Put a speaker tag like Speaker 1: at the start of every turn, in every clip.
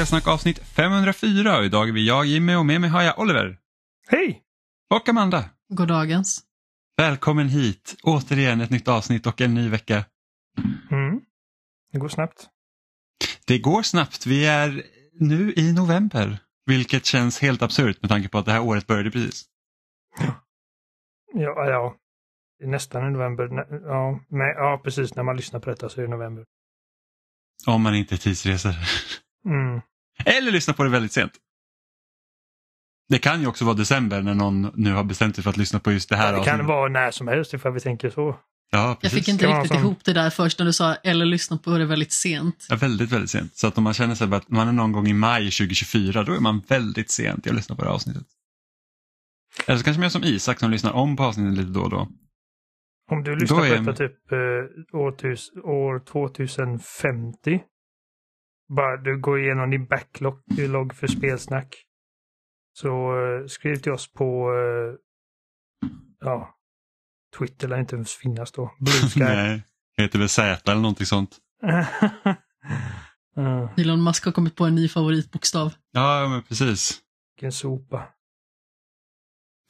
Speaker 1: Spelsnack avsnitt 504 och idag är vi jag, Jimmy och med mig har jag Oliver.
Speaker 2: Hej!
Speaker 1: Och Amanda.
Speaker 3: Goddagens.
Speaker 1: Välkommen hit. Återigen ett nytt avsnitt och en ny vecka.
Speaker 2: Mm. Det går snabbt.
Speaker 1: Det går snabbt. Vi är nu i november. Vilket känns helt absurt med tanke på att det här året började precis.
Speaker 2: Ja, ja. Nästan i november. Ja, men, ja, precis. När man lyssnar på detta så är det november.
Speaker 1: Om man inte är tidsresor.
Speaker 2: Mm.
Speaker 1: Eller lyssnar på det väldigt sent. Det kan ju också vara december när någon nu har bestämt sig för att lyssna på just det här
Speaker 2: Det kan vara när som helst ifall vi tänker så.
Speaker 1: Ja,
Speaker 3: Jag fick inte riktigt
Speaker 2: som-
Speaker 3: ihop det där först när du sa eller lyssna på det väldigt sent.
Speaker 1: Ja, väldigt, väldigt sent. Så att om man känner sig att man är någon gång i maj 2024, då är man väldigt sent i att lyssna på det här avsnittet. Eller så kanske man gör som Isak som lyssnar om på avsnittet lite då och då.
Speaker 2: Om du lyssnar
Speaker 1: Då
Speaker 2: på
Speaker 1: är-
Speaker 2: detta typ eh, år, år 2050. Bara du går igenom din backlog för spelsnack. Så eh, skriv till oss på eh, ja, Twitter lär inte ens finnas då. Blue Sky.
Speaker 1: Nej, heter väl Z eller någonting sånt.
Speaker 2: mm,
Speaker 3: Elon Musk har kommit på en ny favoritbokstav.
Speaker 1: Ja, men precis.
Speaker 2: vilken sopa.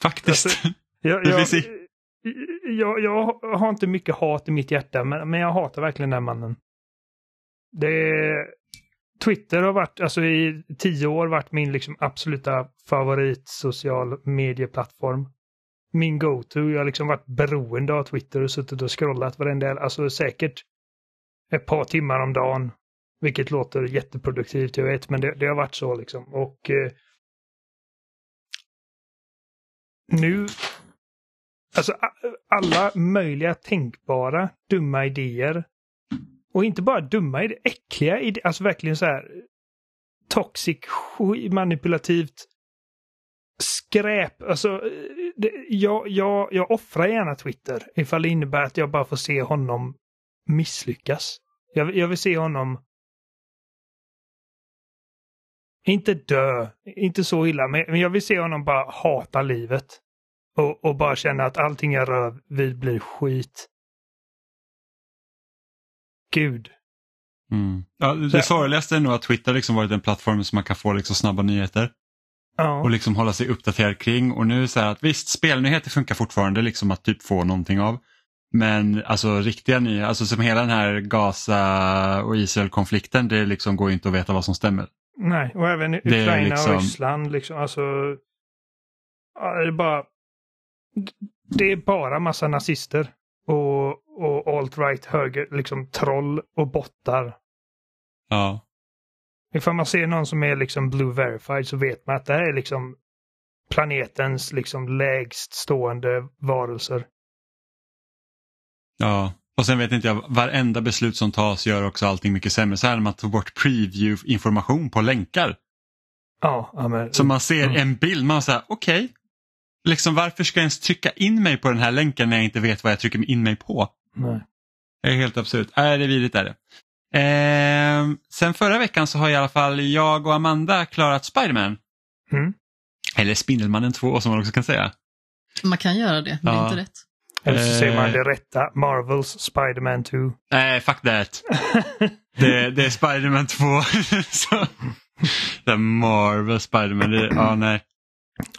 Speaker 1: Faktiskt.
Speaker 2: Alltså, Jag, jag, jag, jag har inte mycket hat i mitt hjärta, men, men jag hatar verkligen den mannen. Det, Twitter har varit, alltså i tio år varit min liksom absoluta favorit social medieplattform. Min go-to. Jag har liksom varit beroende av Twitter och suttit och scrollat varenda, alltså säkert ett par timmar om dagen. Vilket låter jätteproduktivt, jag vet, men det, det har varit så liksom. Och eh, nu, alltså alla möjliga tänkbara dumma idéer. Och inte bara dumma idéer, äckliga idéer, alltså verkligen så här toxic, manipulativt skräp. Alltså, det, jag, jag, jag offrar gärna Twitter ifall det innebär att jag bara får se honom misslyckas. Jag, jag vill se honom inte dö, inte så illa, men men jag vill se honom bara hata livet. Och, och bara känna att allting jag rör vid blir skit. Gud.
Speaker 1: Mm. Ja, det
Speaker 2: Så-
Speaker 1: sorgligaste är nog att Twitter liksom varit en plattform som man kan få liksom snabba nyheter
Speaker 2: Ja.
Speaker 1: och liksom hålla sig uppdaterad kring. Och nu så här att visst, spelnyheter funkar fortfarande liksom att typ få någonting av. Men alltså riktiga nyheter, alltså som hela den här Gaza och Israel-konflikten, det liksom går inte att veta vad som stämmer.
Speaker 2: Nej, och även Ukraina
Speaker 1: liksom-
Speaker 2: och Ryssland liksom. Alltså, ja, det är bara... Det är bara massa nazister och, och alt-right höger, liksom troll och bottar.
Speaker 1: Ja,
Speaker 2: Ifall man ser någon som är liksom blue verified så vet man att det här är liksom planetens liksom lägst stående varelser.
Speaker 1: ja. Och sen vet inte jag, varenda beslut som tas gör också allting mycket sämre. Så här när man tog bort preview-information på länkar.
Speaker 2: Ja, ja men...
Speaker 1: Så man ser
Speaker 2: Mm.
Speaker 1: en bild, man säger okej. Liksom varför ska jag ens trycka in mig på den här länken när jag inte vet vad jag trycker in mig på?
Speaker 2: Nej.
Speaker 1: Det är helt absurt. Är det vidrigt är det. Ehm, sen förra veckan så har i alla fall jag och Amanda klarat Spiderman.
Speaker 2: Mm.
Speaker 1: Eller Spindelmannen 2 som man också kan säga.
Speaker 3: Man kan göra det, men det
Speaker 1: Ja.
Speaker 3: är inte rätt.
Speaker 2: Eller så säger man
Speaker 1: Eh.
Speaker 2: det rätta. Marvels Spider-Man 2.
Speaker 1: Nej, fuck that. Det, det är Spiderman 2. så, det är Marvel Spiderman. Det, ja, nej.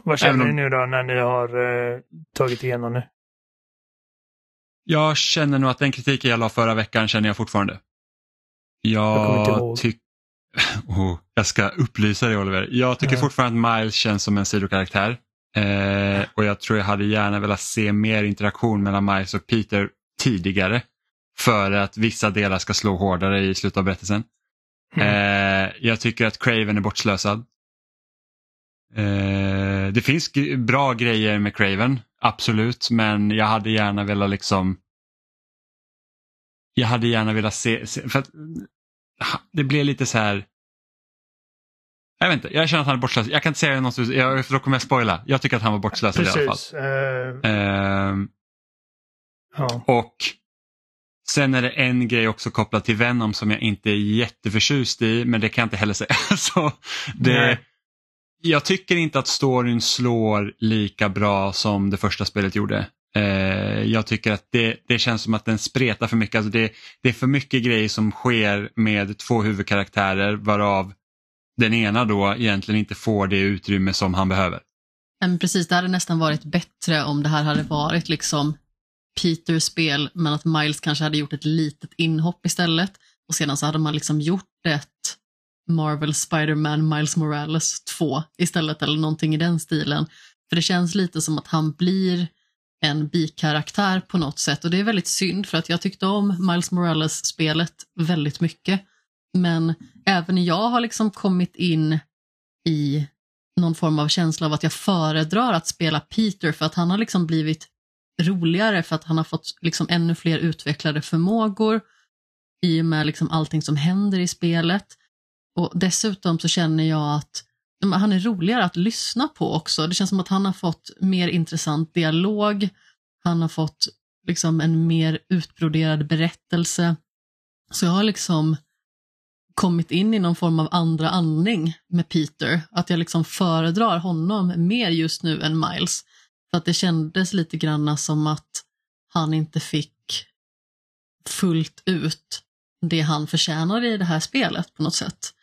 Speaker 2: Vad känner
Speaker 1: Även
Speaker 2: ni nu då när ni har eh, tagit igenom det?
Speaker 1: Jag känner nog att den kritiken jag la förra veckan känner jag fortfarande.
Speaker 2: Jag
Speaker 1: Jag tycker... Oh, jag ska upplysa dig Oliver. Jag tycker
Speaker 2: Ja.
Speaker 1: fortfarande att Miles känns som en sidokaraktär. Eh, och jag tror jag hade gärna velat se mer interaktion mellan Miles och Peter tidigare. För att vissa delar ska slå hårdare i slutet av berättelsen.
Speaker 2: Mm.
Speaker 1: Eh, jag tycker att Craven är bortslösad. Eh, det finns bra grejer med Craven, absolut, men jag hade gärna velat liksom jag hade gärna velat se, se för att, det blev lite så här jag vet inte, jag känner att han är bortslösad. Jag kan inte säga något, jag, för då kommer jag spoila. Jag tycker att han var bortslösad i alla fall.
Speaker 2: Precis. Eh,
Speaker 1: Ehm,
Speaker 2: ja.
Speaker 1: och sen är det en grej också kopplat till Venom som jag inte är jätteförtjust i, men det kan jag inte heller säga. Så det,
Speaker 2: Nej
Speaker 1: jag tycker inte att storyn slår lika bra som det första spelet gjorde. Eh, jag tycker att det, det känns som att den spretar för mycket. Alltså det, det är för mycket grejer som sker med två huvudkaraktärer varav den ena då egentligen inte får det utrymme som han behöver.
Speaker 3: Men precis, det hade nästan varit bättre om det här hade varit liksom Peters spel, men att Miles kanske hade gjort ett litet inhopp istället. Och sedan så hade man liksom gjort ett Marvel Spider-Man Miles Morales 2 istället, eller någonting i den stilen. För det känns lite som att han blir en bikaraktär på något sätt och det är väldigt synd för att jag tyckte om Miles Morales-spelet väldigt mycket. Men även jag har liksom kommit in i någon form av känsla av att jag föredrar att spela Peter för att han har liksom blivit roligare för att han har fått liksom ännu fler utvecklade förmågor i och med liksom allting som händer i spelet. Och dessutom så känner jag att han är roligare att lyssna på också. Det känns som att han har fått mer intressant dialog. Han har fått liksom en mer utbroderad berättelse. Så jag har liksom kommit in i någon form av andra andning med Peter. Att jag liksom föredrar honom mer just nu än Miles. För att det kändes lite grann som att han inte fick fullt ut det han förtjänar i det här spelet på något sätt.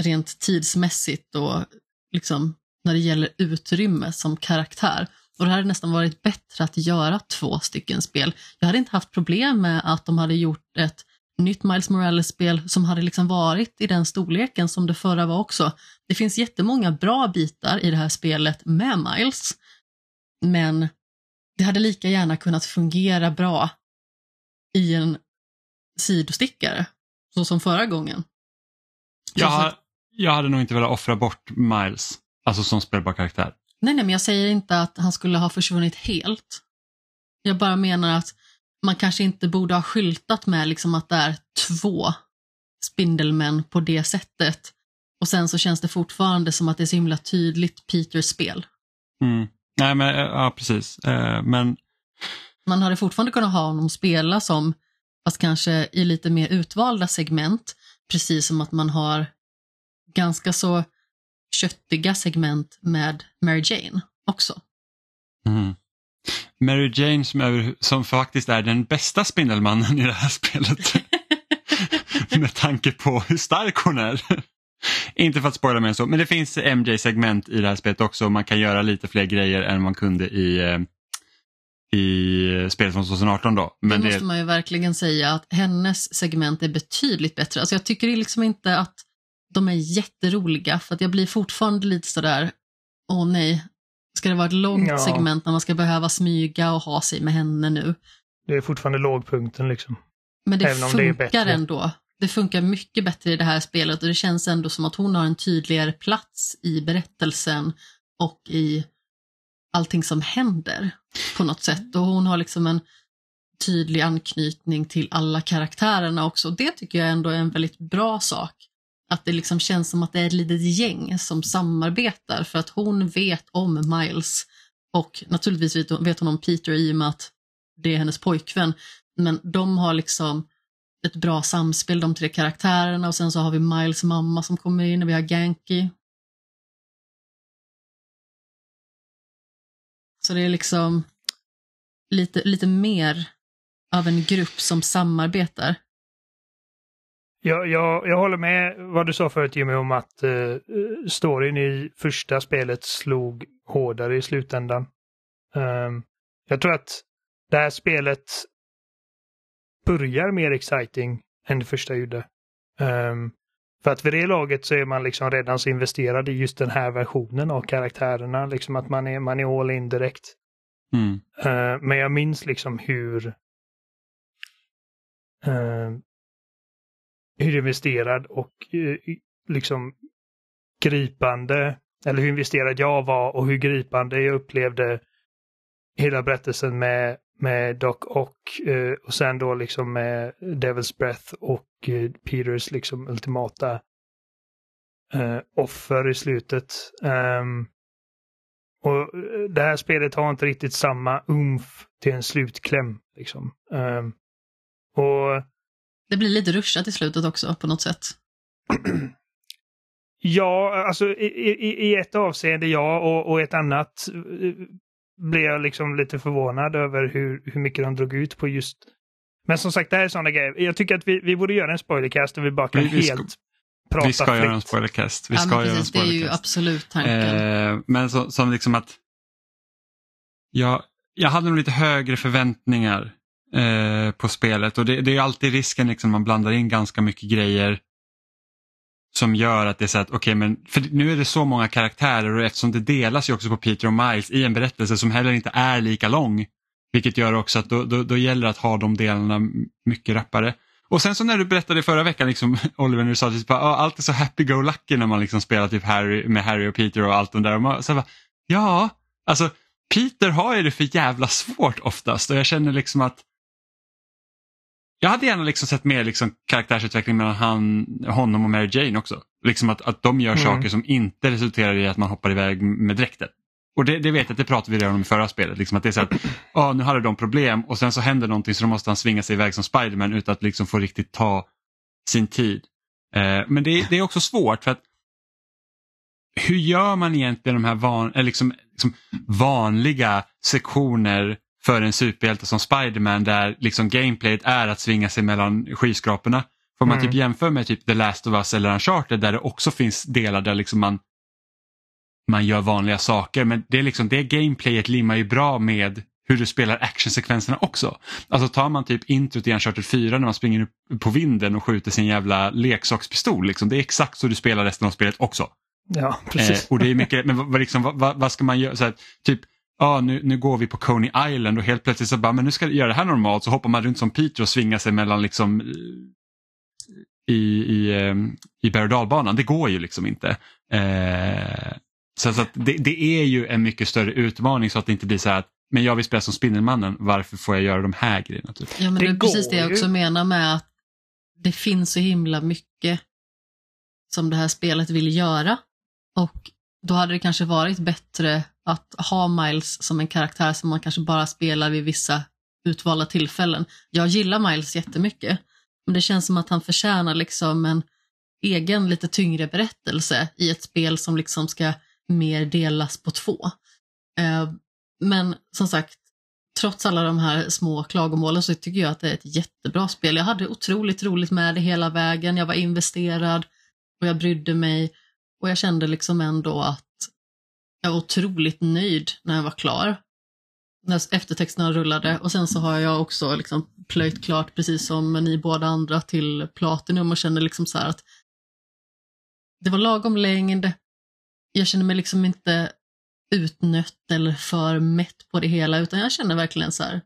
Speaker 3: Rent tidsmässigt och liksom när det gäller utrymme som karaktär. Och det hade nästan varit bättre att göra två stycken spel. Jag hade inte haft problem med att de hade gjort ett nytt Miles Morales-spel som hade liksom varit i den storleken som det förra var också. Det finns jättemånga bra bitar i det här spelet med Miles, men det hade lika gärna kunnat fungera bra i en sidostickare, så som förra gången.
Speaker 1: Jag, jag hade nog inte velat offra bort Miles, alltså som spelbar karaktär.
Speaker 3: Nej, nej, men jag säger inte att han skulle ha försvunnit helt. Jag bara menar att man kanske inte borde ha skyltat med liksom att det är två Spindelmän på det sättet. Och sen så känns det fortfarande som att det är så himla tydligt Peters spel.
Speaker 1: Mm. Nej, men ja, precis. Eh, men...
Speaker 3: Man hade fortfarande kunnat ha honom spela som, fast kanske i lite mer utvalda segment, precis som att man har ganska så köttiga segment med Mary Jane också.
Speaker 1: Mm. Mary Jane som, är, som faktiskt är den bästa Spindelmannen i det här spelet. Med tanke på hur stark hon är. Inte för att spoila mer än så, men det finns MJ-segment i det här spelet också och man kan göra lite fler grejer än man kunde i, eh, i spelet från 2018 då.
Speaker 3: Men det måste det... man ju verkligen säga att hennes segment är betydligt bättre. Alltså jag tycker liksom inte att de är jätteroliga för att jag blir fortfarande lite sådär, åh nej, ska det vara ett långt ja. segment när man ska behöva smyga och ha sig med henne nu?
Speaker 2: Det är fortfarande lågpunkten liksom.
Speaker 3: Men det Även funkar det ändå. Det funkar mycket bättre i det här spelet och det känns ändå som att hon har en tydligare plats i berättelsen och i allting som händer på något sätt. Och hon har liksom en tydlig anknytning till alla karaktärerna också. Det tycker jag ändå är en väldigt bra sak. Att det liksom känns som att det är ett litet gäng som samarbetar för att hon vet om Miles och naturligtvis vet hon om Peter i och med att det är hennes pojkvän. Men de har liksom ett bra samspel de tre karaktärerna och sen så har vi Miles mamma som kommer in och vi har Genki. Så det är liksom lite, lite mer av en grupp som samarbetar.
Speaker 2: Jag, jag, jag håller med vad du sa förut Jimmy om att uh, storyn i första spelet slog hårdare i slutändan. Um, jag tror att det här spelet börjar mer exciting än det första gjorde. Um, för att vid det laget så är man liksom redan så investerad i just den här versionen av karaktärerna. Liksom att man är, man är all in direkt.
Speaker 1: Mm.
Speaker 2: Uh, men jag minns liksom hur uh, hur investerad och eh, liksom gripande, eller hur investerad jag var och hur gripande jag upplevde hela berättelsen med med Doc och, eh, och sen då liksom med Devil's Breath och eh, Peters liksom ultimata eh, offer i slutet. Um, och eh, det här spelet har inte riktigt samma umf till en slutkläm. Liksom. Um, och
Speaker 3: det blir lite ruschat i slutet också på något sätt.
Speaker 2: ja, alltså i, i, i, ett avseende ja och, och ett annat eh, blev jag liksom lite förvånad över hur, hur mycket de drog ut på just... Men som sagt, det här är sådana grejer. Jag tycker att vi, vi borde göra en spoilercast där vi bara kan vi, helt prata
Speaker 1: Vi ska
Speaker 2: fritt.
Speaker 1: göra en spoilercast. Vi
Speaker 3: ja,
Speaker 1: ska göra en
Speaker 3: precis, det är ju
Speaker 1: spoilercast.
Speaker 3: absolut tanken.
Speaker 1: Eh, men så, som liksom att jag, jag hade nog lite högre förväntningar eh, på spelet och det, det är alltid risken liksom man blandar in ganska mycket grejer som gör att det är så att, okej men för nu är det så många karaktärer och eftersom det delas ju också på Peter och Miles i en berättelse som heller inte är lika lång. Vilket gör också att då, då, då gäller det att ha de delarna mycket rappare. Och sen så när du berättade förra veckan, liksom, Oliver, när du sa att typ, ah, allt är så happy-go-lucky när man liksom spelar typ Harry, med Harry och Peter och allt det där. Och man, så bara, ja, alltså Peter har ju det för jävla svårt oftast och jag känner liksom att jag hade gärna liksom sett mer liksom karaktärsutveckling mellan han, honom och Mary Jane också. Liksom att, att de gör
Speaker 2: Mm.
Speaker 1: saker som inte resulterar i att man hoppar iväg med dräkten. Och det, det vet jag, det pratade vi redan om i förra spelet. Liksom att det är så att, ah, nu hade de problem och sen så händer någonting så då måste han svinga sig iväg som Spiderman utan att liksom få riktigt ta sin tid. Eh, men det, det är också svårt för att hur gör man egentligen de här van, eller liksom, liksom vanliga sektioner för en superhjälte som Spiderman där liksom gameplayet är att svinga sig mellan skyskraporna. Får man
Speaker 2: Mm.
Speaker 1: typ jämföra med typ The Last of Us eller Uncharted där det också finns delar där liksom man man gör vanliga saker men det, är liksom, det gameplayet limmar ju bra med hur du spelar actionsekvenserna också. Alltså tar man typ introt i Uncharted 4 när man springer upp på vinden och skjuter sin jävla leksakspistol. Liksom. Det är exakt så du spelar resten av spelet också.
Speaker 2: Ja, precis.
Speaker 1: Eh, och det är mycket, men vad, liksom, vad, vad, ska man göra? Här, typ, ja nu, nu går vi på Coney Island och helt plötsligt så bara, men nu ska jag göra det här normalt så hoppar man runt som Peter och svingar sig mellan liksom eh, i, i, eh, i berg och dalbanan. Det går ju liksom inte. Eh, så så att det, det är ju en mycket större utmaning så att det inte blir så här att men jag vill spela som Spindelmannen, varför får jag göra de här grejerna? Typ?
Speaker 3: Ja, men
Speaker 2: Det
Speaker 3: det är precis det jag
Speaker 2: ju.
Speaker 3: också menar med att det finns så himla mycket som det här spelet vill göra. Och då hade det kanske varit bättre att ha Miles som en karaktär som man kanske bara spelar vid vissa utvalda tillfällen. Jag gillar Miles jättemycket, men det känns som att han förtjänar liksom en egen lite tyngre berättelse i ett spel som liksom ska mer delas på två. Eh, men som sagt, trots alla de här små klagomålen så tycker jag att det är ett jättebra spel. Jag hade otroligt roligt med det hela vägen. Jag var investerad och jag brydde mig och jag kände liksom ändå att jag var otroligt nöjd när jag var klar. När eftertexterna rullade och sen så har jag också liksom plöjt klart precis som ni båda andra till Platinum och kände liksom så här att det var lagom längd. Jag känner mig liksom inte utnött eller för mätt på det hela utan jag känner verkligen så här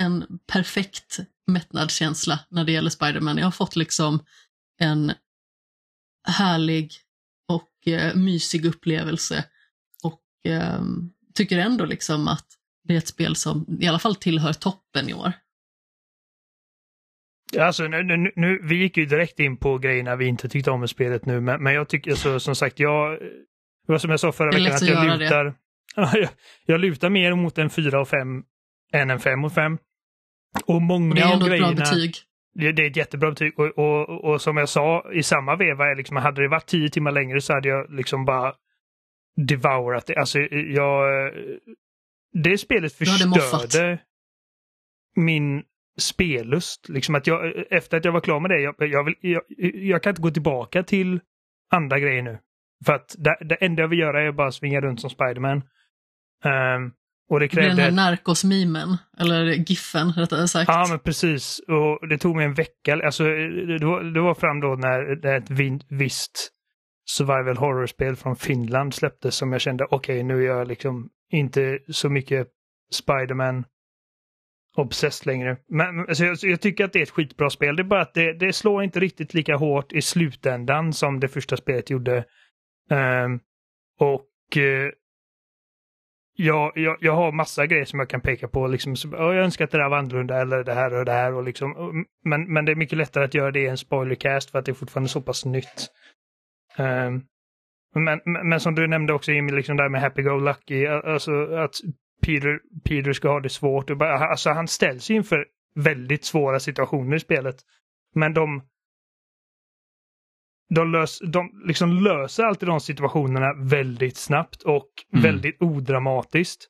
Speaker 3: en perfekt mättnadskänsla när det gäller Spider-Man. Jag har fått liksom en härlig och eh, mysig upplevelse och eh, tycker ändå liksom att det är ett spel som i alla fall tillhör toppen i år.
Speaker 2: Alltså, nu, nu, nu, vi gick ju direkt in på grejerna vi inte tyckte om med spelet nu, men, men jag tycker alltså, som sagt, jag... Det var som jag sa förra veckan, att jag
Speaker 3: det.
Speaker 2: lutar... Ja, jag, jag lutar mer mot en 4 och 5 än en 5 och 5. Och många
Speaker 3: Och det är
Speaker 2: av
Speaker 3: ändå ett bra
Speaker 2: grejerna...
Speaker 3: betyg.
Speaker 2: Det, det är ett jättebra betyg och, och, och som jag sa i samma veva, är liksom, hade det varit 10 timmar längre så hade jag liksom bara devourat det. Alltså, jag... Det spelet förstörde min spellust. Liksom att jag, efter att jag var klar med det, jag, jag, vill, jag, jag kan inte gå tillbaka till andra grejer nu. För att det, det enda jag vill göra är bara svinga runt som Spiderman. Ehm, och det
Speaker 3: Det blir den
Speaker 2: krävde...
Speaker 3: här narkos-memen, eller giffen rättare sagt.
Speaker 2: Ja, men precis. Och det tog mig en vecka. Alltså, det, var, det var fram då när det ett visst survival horror-spel från Finland släpptes som jag kände, okej, nu är jag liksom inte så mycket Spiderman obsessed längre. Men alltså, jag, jag tycker att det är ett skitbra spel. Det är bara att det, det slår inte riktigt lika hårt i slutändan som det första spelet gjorde. Ehm, och eh, jag, jag, jag har massa grejer som jag kan peka på. Liksom, så, jag önskar att det där var annorlunda eller det här och det här. Och liksom, och- men, men det är mycket lättare att göra det i en spoilercast för att det är fortfarande så pass nytt. Um, men, men, men som du nämnde också Jimmy, liksom där med Happy Go Lucky, alltså att Peter, Peter ska ha det svårt. Och bara, alltså han ställs inför väldigt svåra situationer i spelet. Men de de, lös, de liksom löser alltid de situationerna väldigt snabbt och
Speaker 1: Mm.
Speaker 2: väldigt odramatiskt.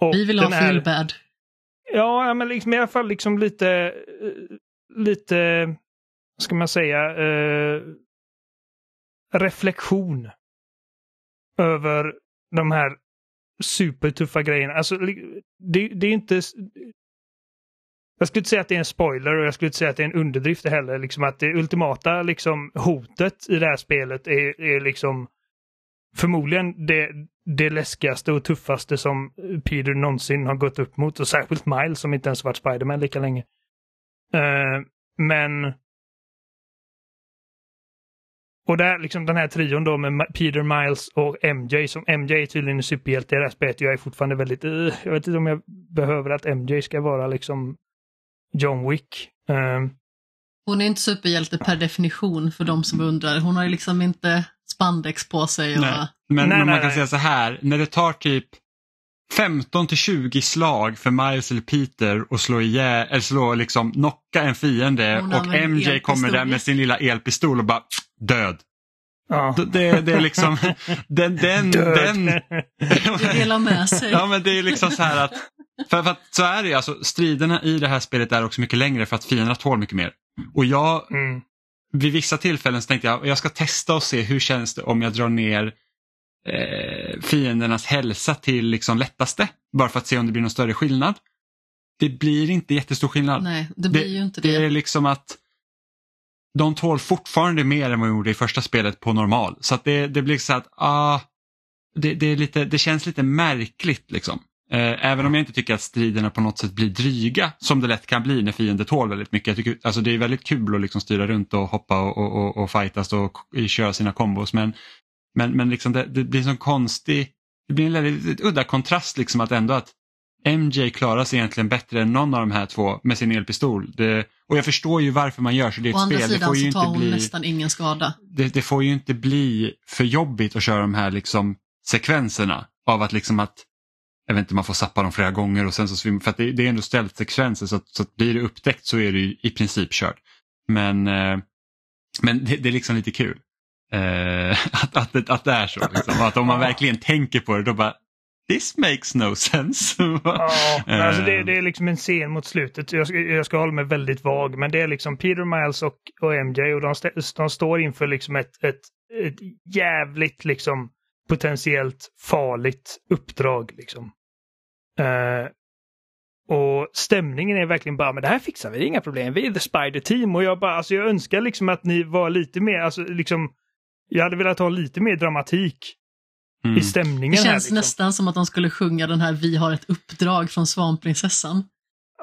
Speaker 2: Och
Speaker 3: Vi vill ha
Speaker 2: den här-
Speaker 3: feel bad.
Speaker 2: Ja, ja, men liksom, i alla fall liksom lite, eh, lite, vad ska man säga, eh, reflektion över de här supertuffa grejerna. Alltså, det, det är inte... Jag skulle inte säga att det är en spoiler och jag skulle inte säga att det är en underdrift heller. Liksom att det ultimata liksom, hotet i det här spelet är, är liksom förmodligen det, det läskigaste och tuffaste som Peter någonsin har gått upp mot. Och särskilt Miles som inte ens varit Spiderman lika länge. Uh, men och där, liksom den här trion då med Peter Miles och MJ, som MJ är tydligen en superhjälte i det här spelet. Jag är fortfarande väldigt, uh, jag vet inte om jag behöver att MJ ska vara liksom John Wick. Uh,
Speaker 3: hon är inte superhjälte per definition för de som undrar. Hon har ju liksom inte spandex på sig. Och...
Speaker 1: Nej. Men, nej, men man nej, kan nej. säga så här, när det tar typ 15 till 20 slag för Miles eller Peter att slå ihjäl, eller slå liksom knocka en fiende och MJ kommer där med sin lilla elpistol och bara död. Ja. Det, det är liksom den... den, den
Speaker 3: det delar med sig.
Speaker 1: ja men det är liksom så här att, för, för att så är det alltså, striderna i det här spelet är också mycket längre för att fienderna tål mycket mer. Och jag, mm. vid vissa tillfällen så tänkte jag, jag ska testa och se hur känns det om jag drar ner eh, fiendernas hälsa till liksom lättaste. Bara för att se om det blir någon större skillnad. Det blir inte jättestor skillnad.
Speaker 3: Nej, det blir det, ju inte det.
Speaker 1: Det är liksom att de tål fortfarande mer än vad de gjorde i första spelet på normal. Så att det, det blir så att, ah, det, det, är lite, det känns lite märkligt liksom. Eh, även om jag inte tycker att striderna på något sätt blir dryga, som det lätt kan bli när fiender tål väldigt mycket. Jag tycker, alltså det är väldigt kul att liksom styra runt och hoppa och, och, och, fightas och, och köra sina kombos. Men, men, men liksom det, det blir en konstig, det blir en väldigt udda kontrast liksom att ändå att MJ klarar sig egentligen bättre än någon av de här två med sin elpistol. Det, och jag förstår ju varför man gör så. Det är ett Å andra spel.
Speaker 3: sidan
Speaker 1: det får ju
Speaker 3: så tar hon
Speaker 1: bli,
Speaker 3: nästan ingen skada.
Speaker 1: Det, det, får ju inte bli för jobbigt att köra de här liksom sekvenserna av att liksom att jag vet inte, man får sappa dem flera gånger och sen så svimmar, för att det, det är ändå ställt sekvenser så att, så att blir det upptäckt så är det i princip kört. Men, eh, men det, det, är liksom lite kul. Eh, att, att, att det är så. Liksom. Att om man verkligen tänker på det då bara This makes no sense.
Speaker 2: ja, alltså det, det, är liksom en scen mot slutet. Jag ska, jag ska hålla mig väldigt vag, men det är liksom Peter Miles och, och MJ och de, de står inför liksom ett, ett, ett jävligt liksom potentiellt farligt uppdrag. Liksom. Uh, och stämningen är verkligen bara, men det här fixar vi, inga problem, vi är the Spider Team. Och jag bara, alltså jag önskar liksom att ni var lite mer, alltså liksom, jag hade velat ha lite mer dramatik mm. i stämningen.
Speaker 3: Det känns
Speaker 2: här, liksom.
Speaker 3: nästan som att de skulle sjunga den här Vi har ett uppdrag från Svanprinsessan.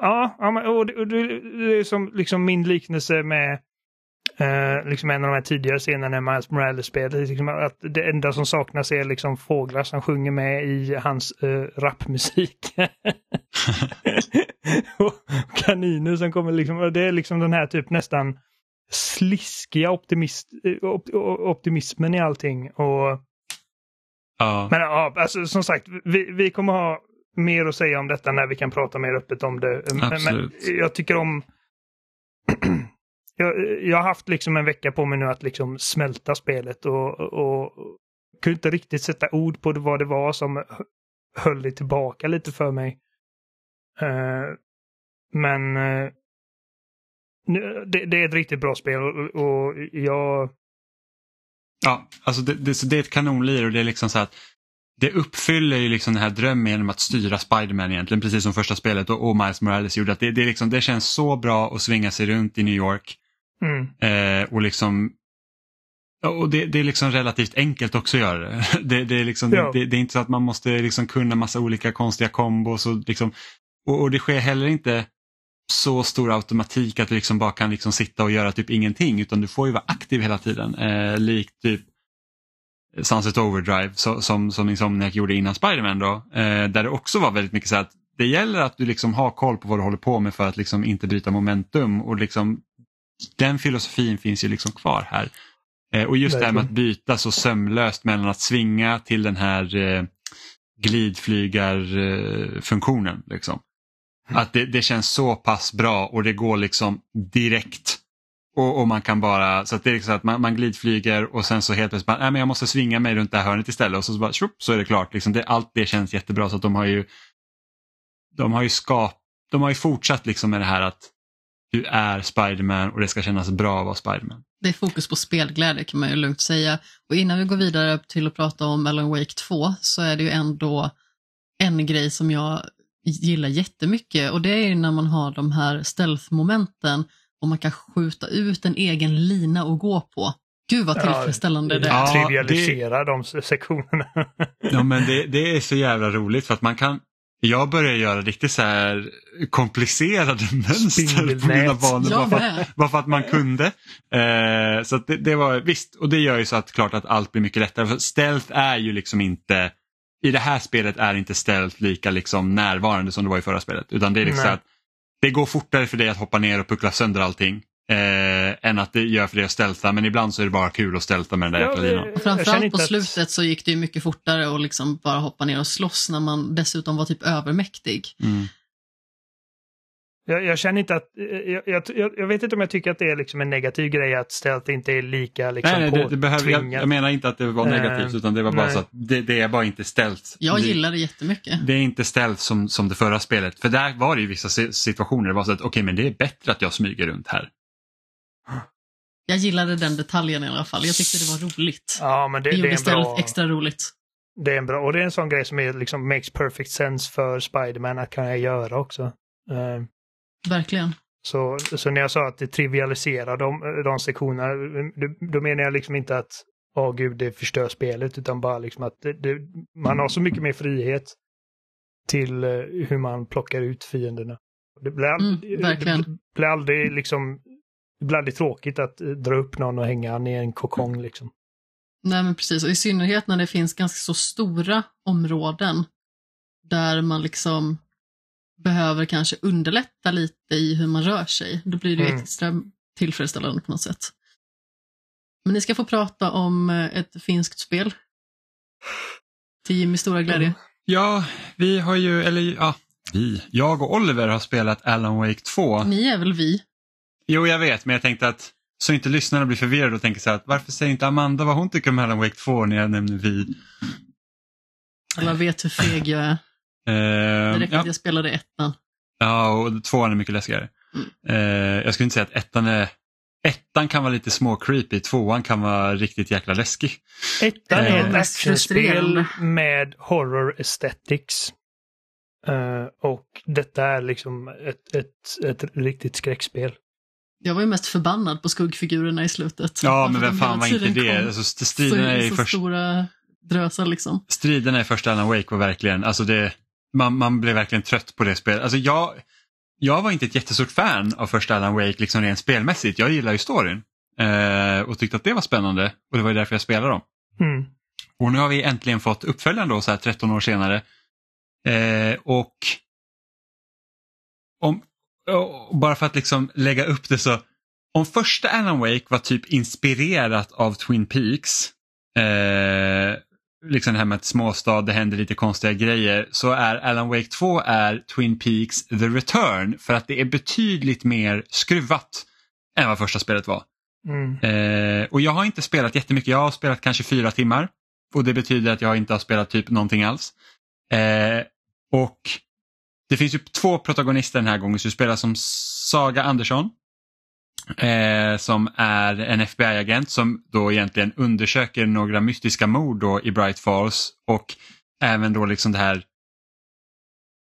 Speaker 2: Ja, och det, och det, det är som liksom min liknelse med Uh, liksom en av de här tidigare scenerna i Miles Morales-spelet. Liksom att det enda som saknas är liksom fåglar som sjunger med i hans uh, rapmusik. och kaniner som kommer liksom, det är liksom den här typ nästan sliskiga optimist, eh, op, optimismen i allting. Och,
Speaker 1: ja.
Speaker 2: Men ja, alltså som sagt, vi, vi kommer ha mer att säga om detta när vi kan prata mer öppet om det.
Speaker 1: Absolut.
Speaker 2: Men jag tycker om jag, jag har haft liksom en vecka på mig nu att liksom smälta spelet och, och kunde inte riktigt sätta ord på vad det var som höll det tillbaka lite för mig. Uh, men uh, det, det, är ett riktigt bra spel och, och jag...
Speaker 1: Ja, alltså det, det, det är ett kanonlir och det är liksom så att det uppfyller ju liksom den här drömmen genom att styra Spiderman egentligen, precis som första spelet och, och Miles Morales gjorde. Att det, det, liksom, det känns så bra att svinga sig runt i New York
Speaker 2: Mm.
Speaker 1: Eh, och liksom och det, det, är liksom relativt enkelt också att göra det. Det, det är, liksom, ja. det, det, är inte så att man måste liksom kunna massa olika konstiga kombos. Och, liksom, och, och, det sker heller inte så stor automatik att du liksom bara kan liksom sitta och göra typ ingenting utan du får ju vara aktiv hela tiden. Eh, likt typ Sunset Overdrive så, som, som Insomniac gjorde innan Spiderman då. Eh, där det också var väldigt mycket så att det gäller att du liksom har koll på vad du håller på med för att liksom inte bryta momentum och liksom den filosofin finns ju liksom kvar här. Eh, och just Verkligen. det här med att byta så sömlöst mellan att svinga till den här eh, glidflygarfunktionen. Liksom. Mm. Att det, det, känns så pass bra och det går liksom direkt. Och, och man kan bara, så att det är liksom att man, man glidflyger och sen så helt plötsligt, bara, nej, men jag måste svinga mig runt det här hörnet istället och så, så, bara, shup, så är det klart. Liksom det, allt det känns jättebra så att de har ju de har ju skap, de har ju fortsatt liksom med det här att du är Spiderman och det ska kännas bra att vara Spiderman.
Speaker 3: Det är fokus på spelglädje kan man ju lugnt säga. Och innan vi går vidare till att prata om Alan Wake 2 så är det ju ändå en grej som jag gillar jättemycket och det är ju när man har de här stealth-momenten och man kan skjuta ut en egen lina och gå på. Gud vad tillfredsställande ja, det är.
Speaker 2: Ja, trivialisera det... de sektionerna.
Speaker 1: ja men det, det, är så jävla roligt för att man kan jag börjar göra riktigt så här komplicerade mönster på mina banor bara, för att, bara för att man kunde. Eh, så det, det, var visst och det gör ju så att klart att allt blir mycket lättare. För stealth är ju liksom inte i det här spelet är inte stealth lika liksom närvarande som det var i förra spelet. Utan det är liksom att det går fortare för dig att hoppa ner och puckla sönder allting. Eh, än att det gör för dig att stälta men ibland så är det bara kul att stälta med den där jäkla linan.
Speaker 3: Framförallt på slutet så gick det mycket fortare att liksom bara hoppa ner och slåss när man dessutom var typ övermäktig. Mm.
Speaker 2: Jag, jag, känner inte att, jag, jag, jag, vet inte om jag tycker att det är liksom en negativ grej att stealth inte är lika liksom
Speaker 1: Nej, nej det, det behöver, jag, jag, menar inte att det var negativt utan det var bara nej. så att det, det, är bara inte stealth.
Speaker 3: Jag gillar det jättemycket.
Speaker 1: Det är inte stealth som, som det förra spelet. För där var det ju vissa situationer det var så att okej okay, men det är bättre att jag smyger runt här.
Speaker 3: Jag gillade den detaljen i alla fall. Jag tyckte det var roligt.
Speaker 2: Ja, men det, det, det är en bra...
Speaker 3: extra roligt.
Speaker 2: Det är en bra, och det är en sån grej som är liksom makes perfect sense för Spiderman att kunna göra också. Uh,
Speaker 3: Verkligen.
Speaker 2: Så, så när jag sa att det trivialiserar de, de sektionerna, då menar jag liksom inte att åh oh, gud, det förstör spelet, utan bara liksom att det, det, man har så mycket mer frihet till uh, hur man plockar ut fienderna. Det blir, mm, det blir aldrig liksom det blir aldrig tråkigt att eh, dra upp någon och hänga ner en kokong liksom.
Speaker 3: Nej men precis, och i synnerhet när det finns ganska så stora områden där man liksom behöver kanske underlätta lite i hur man rör sig. Då blir det mm. extra tillfredsställande på något sätt. Men ni ska få prata om eh, ett finskt spel. Till Jimmys stora glädje.
Speaker 1: Ja, vi har ju, eller ja, vi, jag och Oliver har spelat Alan Wake 2.
Speaker 3: Ni är väl vi?
Speaker 1: Jo, jag vet, men jag tänkte att så inte lyssnarna blir förvirrade och tänker så här, att varför säger inte Amanda vad hon tycker om Alan Wake 2 när jag nämner vi?
Speaker 3: Alla vet hur feg jag är. Uh, det räcker ja. att jag spelade ettan.
Speaker 1: Ja, och tvåan är mycket läskigare. Mm. Uh, jag skulle inte säga att ettan är Ettan kan vara lite små creepy, tvåan kan vara riktigt jäkla läskig.
Speaker 2: Ettan är ett actionspel med horror aesthetics. Uh, och detta är liksom ett, ett, ett riktigt skräckspel.
Speaker 3: Jag var ju mest förbannad på skuggfigurerna i slutet.
Speaker 1: Ja, men vem fan var inte det? Alltså, striderna
Speaker 3: så, i så först... stora drösar liksom.
Speaker 1: Striderna i första Alan Wake var verkligen, alltså det, man, man blev verkligen trött på det spelet. Alltså jag, jag var inte ett jättestort fan av första Alan Wake liksom rent spelmässigt. Jag gillar ju storyn eh, och tyckte att det var spännande och det var därför jag spelade dem.
Speaker 2: Mm.
Speaker 1: Och nu har vi äntligen fått uppföljaren då så här 13 år senare. Eh, och om, bara för att liksom lägga upp det så, om första Alan Wake var typ inspirerat av Twin Peaks, eh, liksom det här med att småstad, det händer lite konstiga grejer, så är Alan Wake 2 är Twin Peaks The Return för att det är betydligt mer skruvat än vad första spelet var.
Speaker 2: Mm.
Speaker 1: Eh, och jag har inte spelat jättemycket, jag har spelat kanske fyra timmar och det betyder att jag inte har spelat typ någonting alls. Eh, och det finns ju två protagonister den här gången, så du spelar som Saga Andersson. Eh, som är en FBI-agent som då egentligen undersöker några mystiska mord då i Bright Falls och även då liksom det här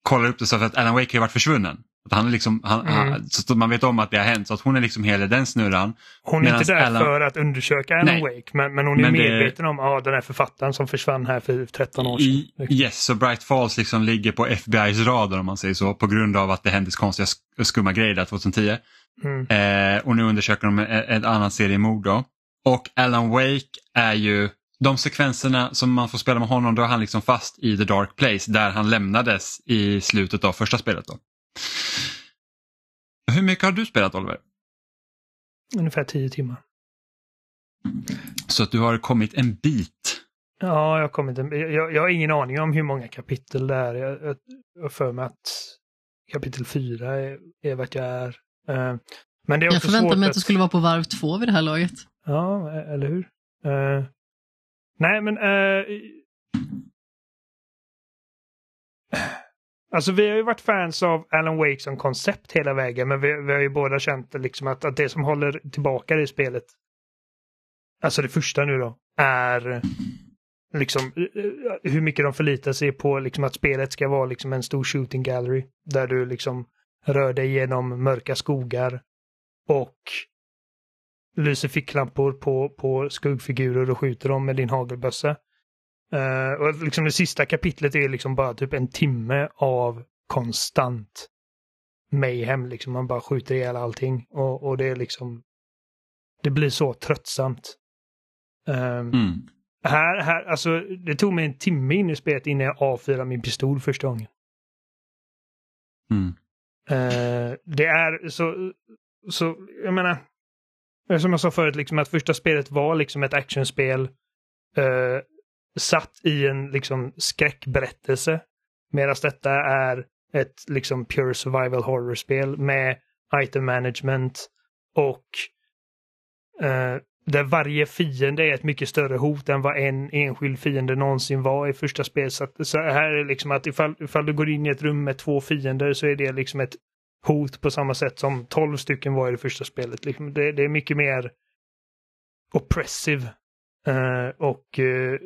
Speaker 1: kollar upp det så för att Alan Wake har varit försvunnen. Att han är liksom, han, mm. han, så man vet om att det har hänt, så att hon är liksom hela den snurran.
Speaker 2: Hon är inte där Alan... för att undersöka Alan Nej. Wake, men, men hon är men medveten det... om ah, den här författaren som försvann här för 13 år sedan. I,
Speaker 1: liksom. Yes, så Bright Falls liksom ligger på FBI's radar om man säger så, på grund av att det hände konstiga skumma grejer där 2010.
Speaker 2: Mm.
Speaker 1: Eh, och nu undersöker de en annan serie mord då. Och Alan Wake är ju de sekvenserna som man får spela med honom, då är han liksom fast i the dark place där han lämnades i slutet av första spelet. Då. Hur mycket har du spelat Oliver?
Speaker 2: Ungefär tio timmar.
Speaker 1: Så att du har kommit en bit?
Speaker 2: Ja, jag har kommit en jag, jag har ingen aning om hur många kapitel det är. Jag har för mig att kapitel fyra är, är vart jag är. Uh, men det är
Speaker 3: jag förväntade mig att du skulle vara på varv två vid det här laget.
Speaker 2: Ja, eller hur? Uh, nej, men uh, Alltså vi har ju varit fans av Alan Wake som koncept hela vägen, men vi, vi har ju båda känt liksom att, att det som håller tillbaka det spelet, alltså det första nu då, är liksom eh, eh, hur mycket de förlitar sig på liksom att spelet ska vara liksom en stor shooting gallery där du liksom rör dig genom mörka skogar och lyser ficklampor på, på skuggfigurer och skjuter dem med din hagelbössa. Uh, och liksom det sista kapitlet är liksom bara typ en timme av konstant mayhem. Liksom man bara skjuter ihjäl allting och, och det är liksom det blir så tröttsamt. Um, mm. Här, här, alltså det tog mig en timme in i spelet innan jag avfyrade min pistol första gången.
Speaker 1: Mm.
Speaker 2: Uh, det är så, så, jag menar, som jag sa förut, liksom att första spelet var liksom ett actionspel uh, satt i en liksom skräckberättelse. Medan detta är ett liksom pure survival horror-spel med item management och uh, där varje fiende är ett mycket större hot än vad en enskild fiende någonsin var i första spelet. Så, att, så här är det liksom att ifall, ifall du går in i ett rum med två fiender så är det liksom ett hot på samma sätt som tolv stycken var i det första spelet. Liksom det, det är mycket mer oppressive. Uh, och uh,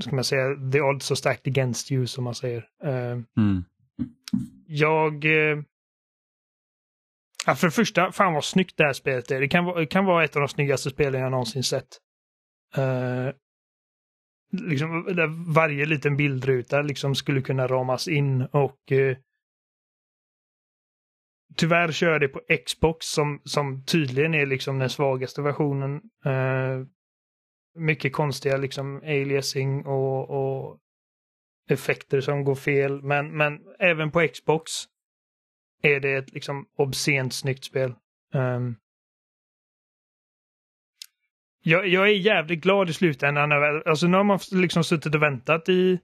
Speaker 2: ska man säga, the odds are stacked against you som man säger. Uh,
Speaker 1: mm.
Speaker 2: Jag Ja, för det första, fan vad snyggt det här spelet är. Det kan, det kan vara ett av de snyggaste spelen jag någonsin sett. Uh, liksom, varje liten bildruta liksom skulle kunna ramas in och uh, Tyvärr kör det på Xbox som, som tydligen är liksom den svagaste versionen. Uh, mycket konstiga liksom aliasing och, och effekter som går fel. Men, men även på Xbox är det ett liksom obscent snyggt spel. Um, jag, jag, är jävligt glad i slutändan. Alltså nu har man liksom suttit och väntat i,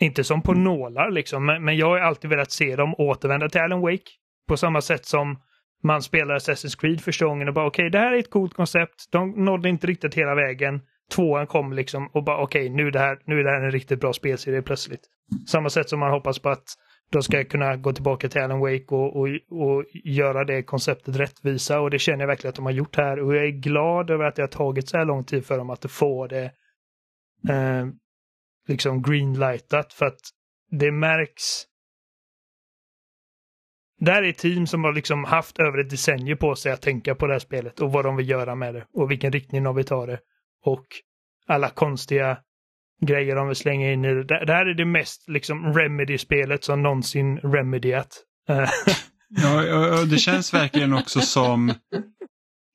Speaker 2: inte som på nålar liksom, men, men jag har alltid velat se dem återvända till Alan Wake. På samma sätt som man spelar Assassin's Creed första gången och bara okej, okay, det här är ett coolt koncept. De nådde inte riktigt hela vägen. Tvåan kom liksom och bara okej, okay, nu, nu är det här en riktigt bra spelserie plötsligt. Samma sätt som man hoppas på att de ska kunna gå tillbaka till Alan Wake och, och, och göra det konceptet rättvisa och det känner jag verkligen att de har gjort här och jag är glad över att det har tagit så här lång tid för dem att få det eh, liksom greenlightat för att det märks det här är ett team som har liksom haft över ett decennium på sig att tänka på det här spelet och vad de vill göra med det och vilken riktning de vill ta det. Och alla konstiga grejer de vill slänga in i det. Det här är det mest liksom Remedy-spelet som någonsin Remedyat.
Speaker 1: ja, det känns verkligen också som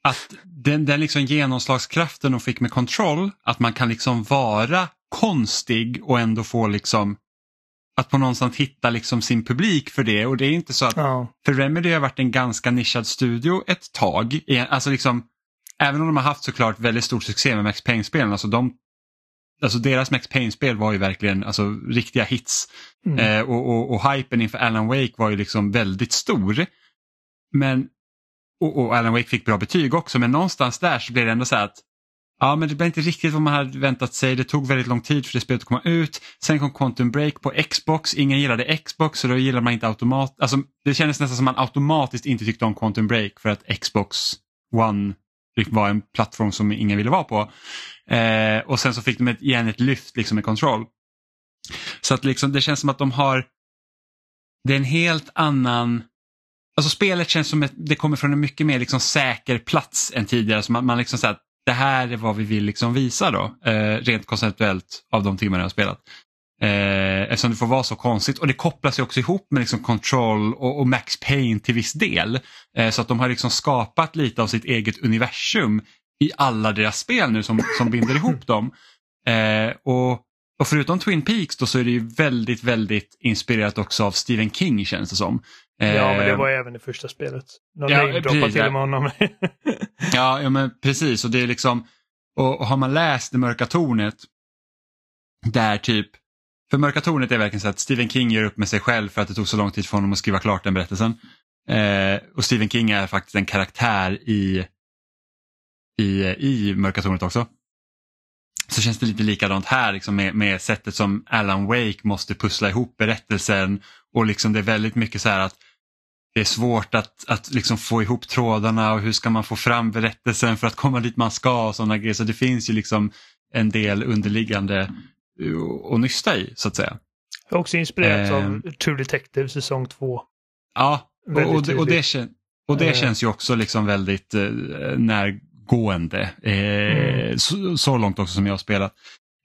Speaker 1: att den, den liksom genomslagskraften de fick med kontroll, att man kan liksom vara konstig och ändå få liksom att på någonstans hitta liksom sin publik för det och det är inte så att,
Speaker 2: ja.
Speaker 1: för Remedy har varit en ganska nischad studio ett tag, alltså liksom Även om de har haft såklart väldigt stor succé med Max Payne-spelen, alltså de alltså deras Max Payne-spel var ju verkligen alltså, riktiga hits. Mm. Eh, och, och, och hypen inför Alan Wake var ju liksom väldigt stor. Men, och, och, Alan Wake fick bra betyg också, men någonstans där så blev det ändå så här att Ja, men det blev inte riktigt vad man hade väntat sig. Det tog väldigt lång tid för det spelet att komma ut. Sen kom Quantum Break på Xbox. Ingen gillade Xbox så då gillade man inte automatiskt. Alltså, det kändes nästan som man automatiskt inte tyckte om Quantum Break för att Xbox One typ var en plattform som ingen ville vara på. Eh, och sen så fick de ett, igen ett lyft liksom med kontroll. Så att liksom, det känns som att de har, det är en helt annan, alltså spelet känns som att det kommer från en mycket mer liksom säker plats än tidigare. Så man, man liksom så att det här är vad vi vill liksom visa då, eh, rent konceptuellt av de timmar jag har spelat. Eh, eftersom det får vara så konstigt och det kopplas ju också ihop med liksom Control och, och Max Payne till viss del. Eh, så att de har liksom skapat lite av sitt eget universum i alla deras spel nu som, som binder ihop dem. Eh, och, och förutom Twin Peaks då så är det ju väldigt, väldigt inspirerat också av Stephen King känns det som.
Speaker 2: Ja, men det var även i första spelet. De ja, precis, till och med honom.
Speaker 1: ja, ja, men precis. Och det är liksom, och, och har man läst Det mörka tornet där typ för Mörka tornet är verkligen så att Stephen King gör upp med sig själv för att det tog så lång tid för honom att skriva klart den berättelsen. Eh, och Stephen King är faktiskt en karaktär i, i, i Mörka tornet också. Så känns det lite likadant här liksom med, med sättet som Alan Wake måste pussla ihop berättelsen och liksom det är väldigt mycket så här att det är svårt att, att liksom få ihop trådarna och hur ska man få fram berättelsen för att komma dit man ska och sådana grejer. Så det finns ju liksom en del underliggande och nysta i så att säga.
Speaker 2: Också inspirerat
Speaker 1: Eh.
Speaker 2: av True Detective säsong 2.
Speaker 1: Ja, och,
Speaker 2: Väldigt
Speaker 1: och, det, och, det, kän, och det
Speaker 2: Eh.
Speaker 1: känns ju också liksom väldigt eh, närgående. Eh,
Speaker 2: Mm.
Speaker 1: så, så långt också som jag har spelat.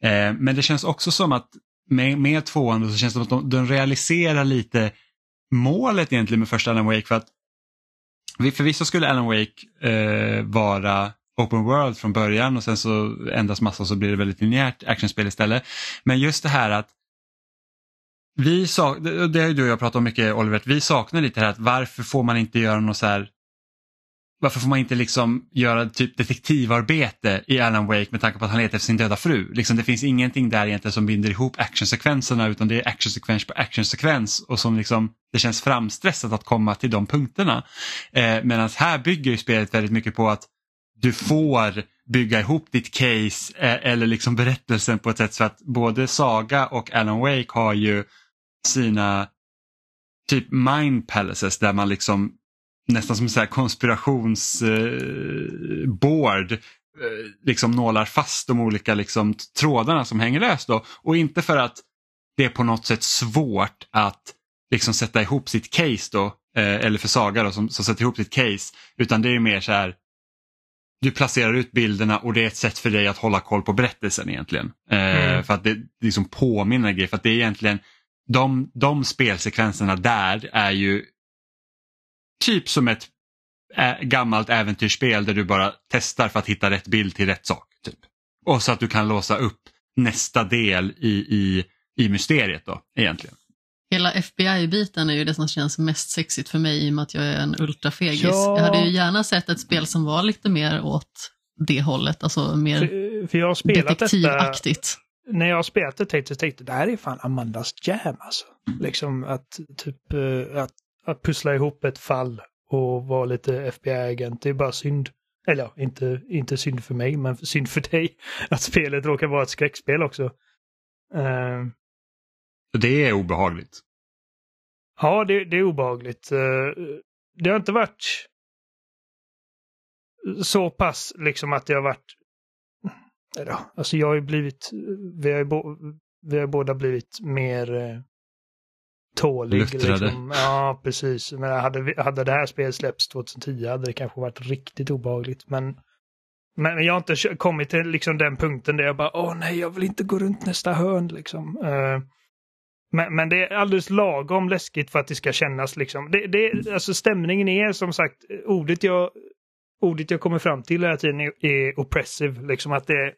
Speaker 1: Eh, men det känns också som att med, med tvåan så känns det som att de, de realiserar lite målet egentligen med första Alan Wake. För att vi- förvisso skulle Alan Wake eh, vara open world från början och sen så ändras massa så blir det väldigt linjärt actionspel istället. Men just det här att vi sak, det har ju du och jag pratat om mycket Oliver, vi saknar lite här att varför får man inte göra något så här varför får man inte liksom göra typ detektivarbete i Alan Wake med tanke på att han letar efter sin döda fru? Liksom, det finns ingenting där egentligen som binder ihop actionsekvenserna utan det är actionsekvens på actionsekvens och som liksom, det känns framstressat att komma till de punkterna. Eh, Medan här bygger ju spelet väldigt mycket på att du får bygga ihop ditt case eh, eller liksom berättelsen på ett sätt så att både Saga och Alan Wake har ju sina typ mind palaces där man liksom nästan som en konspirationsboard eh, eh, liksom nålar fast de olika liksom, trådarna som hänger löst. Då. Och inte för att det är på något sätt svårt att liksom sätta ihop sitt case då, eh, eller för Saga då, som, som sätter ihop sitt case, utan det är mer så här du placerar ut bilderna och det är ett sätt för dig att hålla koll på berättelsen egentligen. Eh,
Speaker 2: Mm.
Speaker 1: För att det liksom påminner grejer, för att det är egentligen de, de spelsekvenserna där är ju typ som ett ä, gammalt äventyrsspel där du bara testar för att hitta rätt bild till rätt sak. Typ. Och så att du kan låsa upp nästa del i, i, i mysteriet då egentligen.
Speaker 3: Hela FBI-biten är ju det som känns mest sexigt för mig i och med att jag är en ultrafegis.
Speaker 2: Ja.
Speaker 3: Jag hade ju gärna sett ett spel som var lite mer åt det hållet, alltså mer
Speaker 2: För, för jag har spelat detta,
Speaker 3: detektivaktigt.
Speaker 2: när jag har spelat det tänkte jag det här är fan Amandas jam alltså. Liksom att typ eh, att, att pussla ihop ett fall och vara lite FBI-agent. Det är bara synd. Eller ja, inte, inte synd för mig, men synd för dig. Att spelet råkar vara ett skräckspel också.
Speaker 1: Så det är obehagligt.
Speaker 2: Ja, det, det är obehagligt. Eh, Det har inte varit så pass liksom att det har varit... Eller, Alltså jag har ju blivit... Vi har ju, bo, vi har båda blivit mer eh, tålig.
Speaker 1: Luttrade.
Speaker 2: Liksom. Ja, precis. Men hade, vi- hade det här spelet släppts 2010 hade det kanske varit riktigt obehagligt. Men, men jag har inte kommit till liksom den punkten där jag bara, åh nej, jag vill inte gå runt nästa hörn liksom. Eh, men, men det är alldeles lagom läskigt för att det ska kännas liksom. Det, det, alltså stämningen är som sagt, ordet jag, ordet jag kommer fram till hela tiden är, är oppressive. Liksom att det,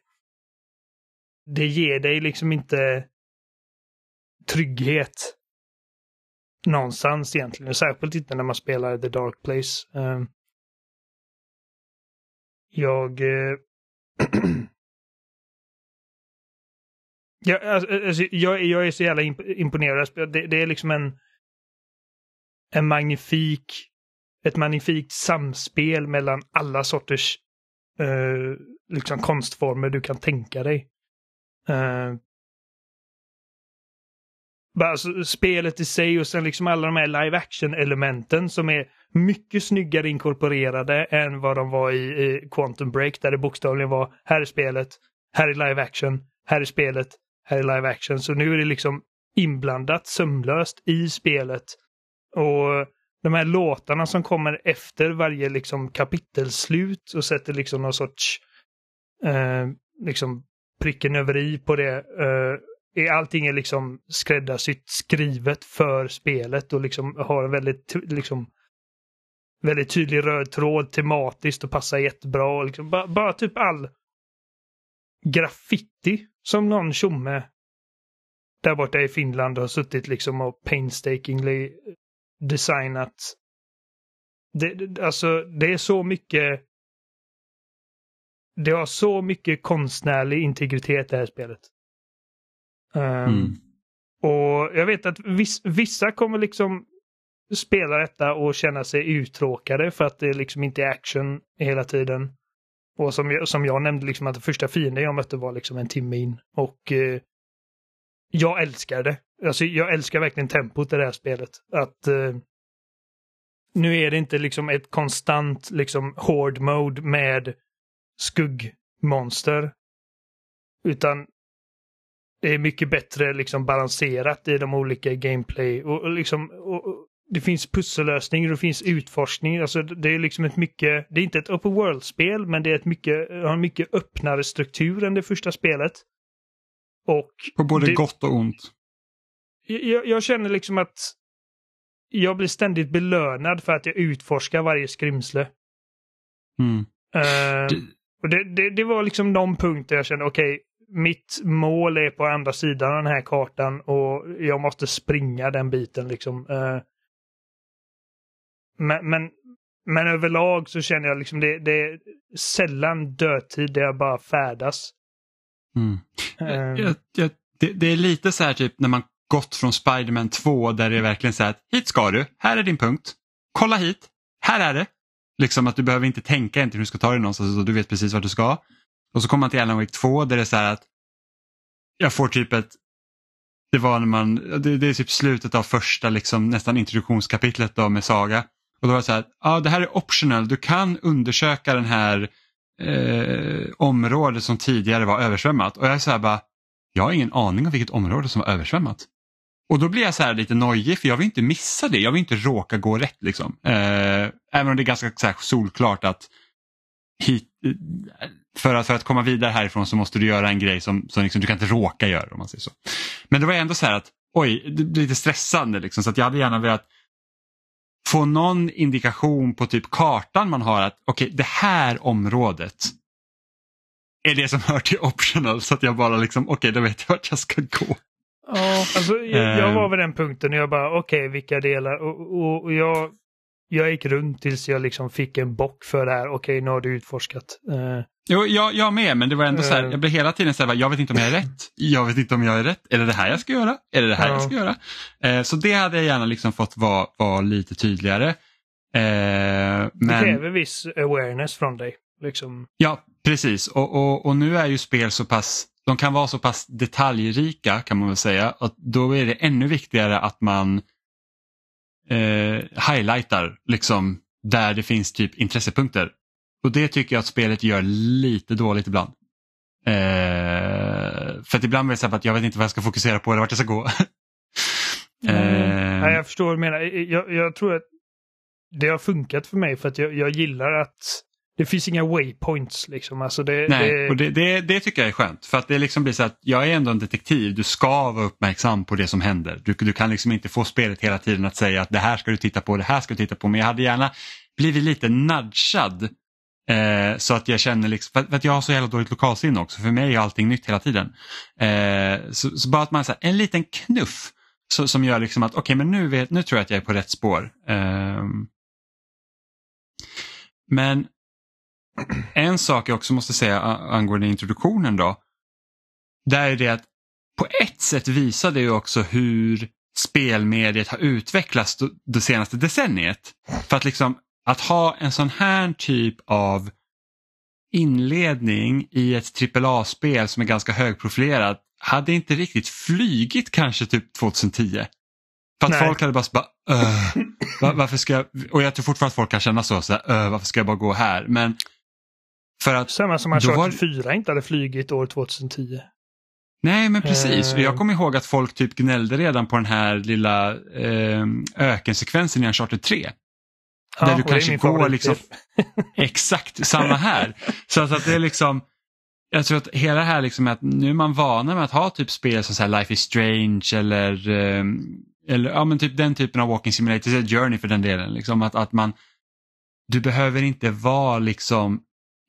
Speaker 2: det ger dig liksom inte trygghet någonstans egentligen. Särskilt inte när man spelar The Dark Place. Ehm, jag... Eh, jag, alltså, alltså, jag, jag är så jävla imp- imponerad. Det, det är liksom en, en magnifik, ett magnifikt samspel mellan alla sorters eh, liksom konstformer du kan tänka dig. Eh, bara alltså, spelet i sig och sen liksom alla de här live action-elementen som är mycket snyggare inkorporerade än vad de var i, i Quantum Break där det bokstavligen var här är spelet, här är live action, här är spelet, här är live action. Så nu är det liksom inblandat sömlöst i spelet. Och de här låtarna som kommer efter varje liksom kapitelslut och sätter liksom någon sorts eh, liksom pricken över i på det. Eh, är allting är liksom skräddarsytt skrivet för spelet och liksom har en väldigt liksom väldigt tydlig röd tråd tematiskt och passar jättebra. Och liksom, bara, bara typ all graffiti som någon tjomme där borta i Finland har suttit liksom och painstakingly designat. Det, det, alltså, det är så mycket det har så mycket konstnärlig integritet det här spelet. Um,
Speaker 1: Mm.
Speaker 2: Och jag vet att viss, vissa kommer liksom spela detta och känna sig uttråkade för att det liksom inte är action hela tiden. Och som jag, som jag nämnde, liksom att den första fienden jag mötte var liksom en timme in. Och eh, jag älskar det. Alltså, jag älskar verkligen tempot i det här spelet. Att eh, nu är det inte liksom ett konstant liksom hård mode med skuggmonster. Utan det är mycket bättre liksom balanserat i de olika gameplay och, och liksom och, och det finns pussellösningar och det finns utforskning. Alltså det är liksom ett mycket, det är inte ett open world-spel men det är ett mycket, har en mycket öppnare struktur än det första spelet. Och
Speaker 1: På både
Speaker 2: det,
Speaker 1: gott och ont.
Speaker 2: jag, jag känner liksom att jag blir ständigt belönad för att jag utforskar varje skrimsle.
Speaker 1: Mm.
Speaker 2: Eh,
Speaker 1: Det-
Speaker 2: och det, det, det var liksom någon punkt där jag kände okej, mitt mål är på andra sidan av den här kartan och jag måste springa den biten liksom. Eh, men, men, men överlag så känner jag liksom det, det är sällan dödtid där jag bara färdas.
Speaker 1: Mm.
Speaker 2: Eh,
Speaker 1: Jag, jag, det, det är lite så här typ när man gått från Spiderman 2 där det är verkligen så här att hit ska du, här är din punkt, kolla hit, här är det. Liksom att du behöver inte tänka hur du ska ta dig någonstans du vet precis vart du ska. Och så kommer man till Alan Wake 2 där det är så här att jag får typ ett det var när man, det, det är typ slutet av första liksom, nästan introduktionskapitlet då med Saga. Och då var det så här, ja det här är optional, du kan undersöka den här eh, området som tidigare var översvämmat. Och jag är så här bara, jag har ingen aning om vilket område som var översvämmat. Och då blir jag så här lite nojig för jag vill inte missa det, jag vill inte råka gå rätt liksom. Eh, även om det är ganska så här, solklart att hit, för, att för att komma vidare härifrån så måste du göra en grej som, som liksom, du kan inte råka göra om man säger så. Men det var ändå så här att oj, det blir lite stressande liksom, så att jag hade gärna velat få någon indikation på typ kartan man har att okej, det här området är det som hör till optional så att jag bara liksom, okej, då vet jag vart jag ska gå.
Speaker 2: Ja, alltså jag, jag var vid den punkten och jag bara okej, vilka delar? Och, och, och jag, jag gick runt tills jag liksom fick en bock för det här. Okej, nu har du utforskat. Eh,
Speaker 1: Jo, jag, jag med, men det var ändå så här,
Speaker 2: Eh.
Speaker 1: jag blev hela tiden så här, jag vet inte om jag är rätt, jag vet inte om jag är rätt, är det det här jag ska göra, är det det här
Speaker 2: Ja.
Speaker 1: jag ska göra? Eh, så det hade jag gärna liksom fått vara, vara lite tydligare.
Speaker 2: Det
Speaker 1: men,
Speaker 2: kräver viss awareness från dig. Liksom.
Speaker 1: ja, precis, och, och, och nu är ju spel så pass, de kan vara så pass detaljrika kan man väl säga, att då är det ännu viktigare att man eh, highlightar liksom där det finns typ intressepunkter. Och det tycker jag att spelet gör lite dåligt ibland. Eh, för att ibland blir det så att jag vet inte vad jag ska fokusera på eller vart jag ska gå. eh,
Speaker 2: Nej, jag förstår vad du menar. Jag, jag tror att det har funkat för mig för att jag, jag gillar att det finns inga waypoints. Liksom. Alltså det,
Speaker 1: Nej,
Speaker 2: det,
Speaker 1: och det, det, det tycker jag är skönt. För att det liksom blir så att jag är ändå en detektiv, du ska vara uppmärksam på det som händer. Du, du kan liksom inte få spelet hela tiden att säga att det här ska du titta på, det här ska du titta på. Men jag hade gärna blivit lite nudgad. Eh, så att jag känner, liksom, för, att- jag har så jävla dåligt lokalsinne också, för mig är allting nytt hela tiden. Eh, så, så bara att man, så här, en liten knuff så, som gör liksom att okej men nu, vet, nu tror jag att jag är på rätt spår. Ehm. men en sak jag också måste säga angående introduktionen då. Det är det att på ett sätt visar det ju också hur spelmediet har utvecklats det senaste decenniet. För att liksom att ha en sån här typ av inledning i ett AAA-spel som är ganska högprofilerat hade inte riktigt flygit kanske typ 2010. För att
Speaker 2: Nej.
Speaker 1: folk hade bara, bara "Öh, va- varför ska jag, och jag tror fortfarande att folk kan känna så, så här, "Öh, varför ska jag bara gå här? Men för att
Speaker 2: Samma som att
Speaker 1: var-
Speaker 2: Uncharted 4 inte hade flygit år 2010.
Speaker 1: Nej men precis,
Speaker 2: Eh.
Speaker 1: jag kommer ihåg att folk typ gnällde redan på den här lilla eh, ökensekvensen i Uncharted 3.
Speaker 2: Ja,
Speaker 1: Där du kanske går liksom, exakt samma här. Så att, att det är liksom, jag tror att hela det här liksom är att nu är man vana med att ha typ spel som så här Life is Strange eller, eh, eller ja men typ den typen av walking simulator, Journey för den delen. Liksom att, att man, du behöver inte vara liksom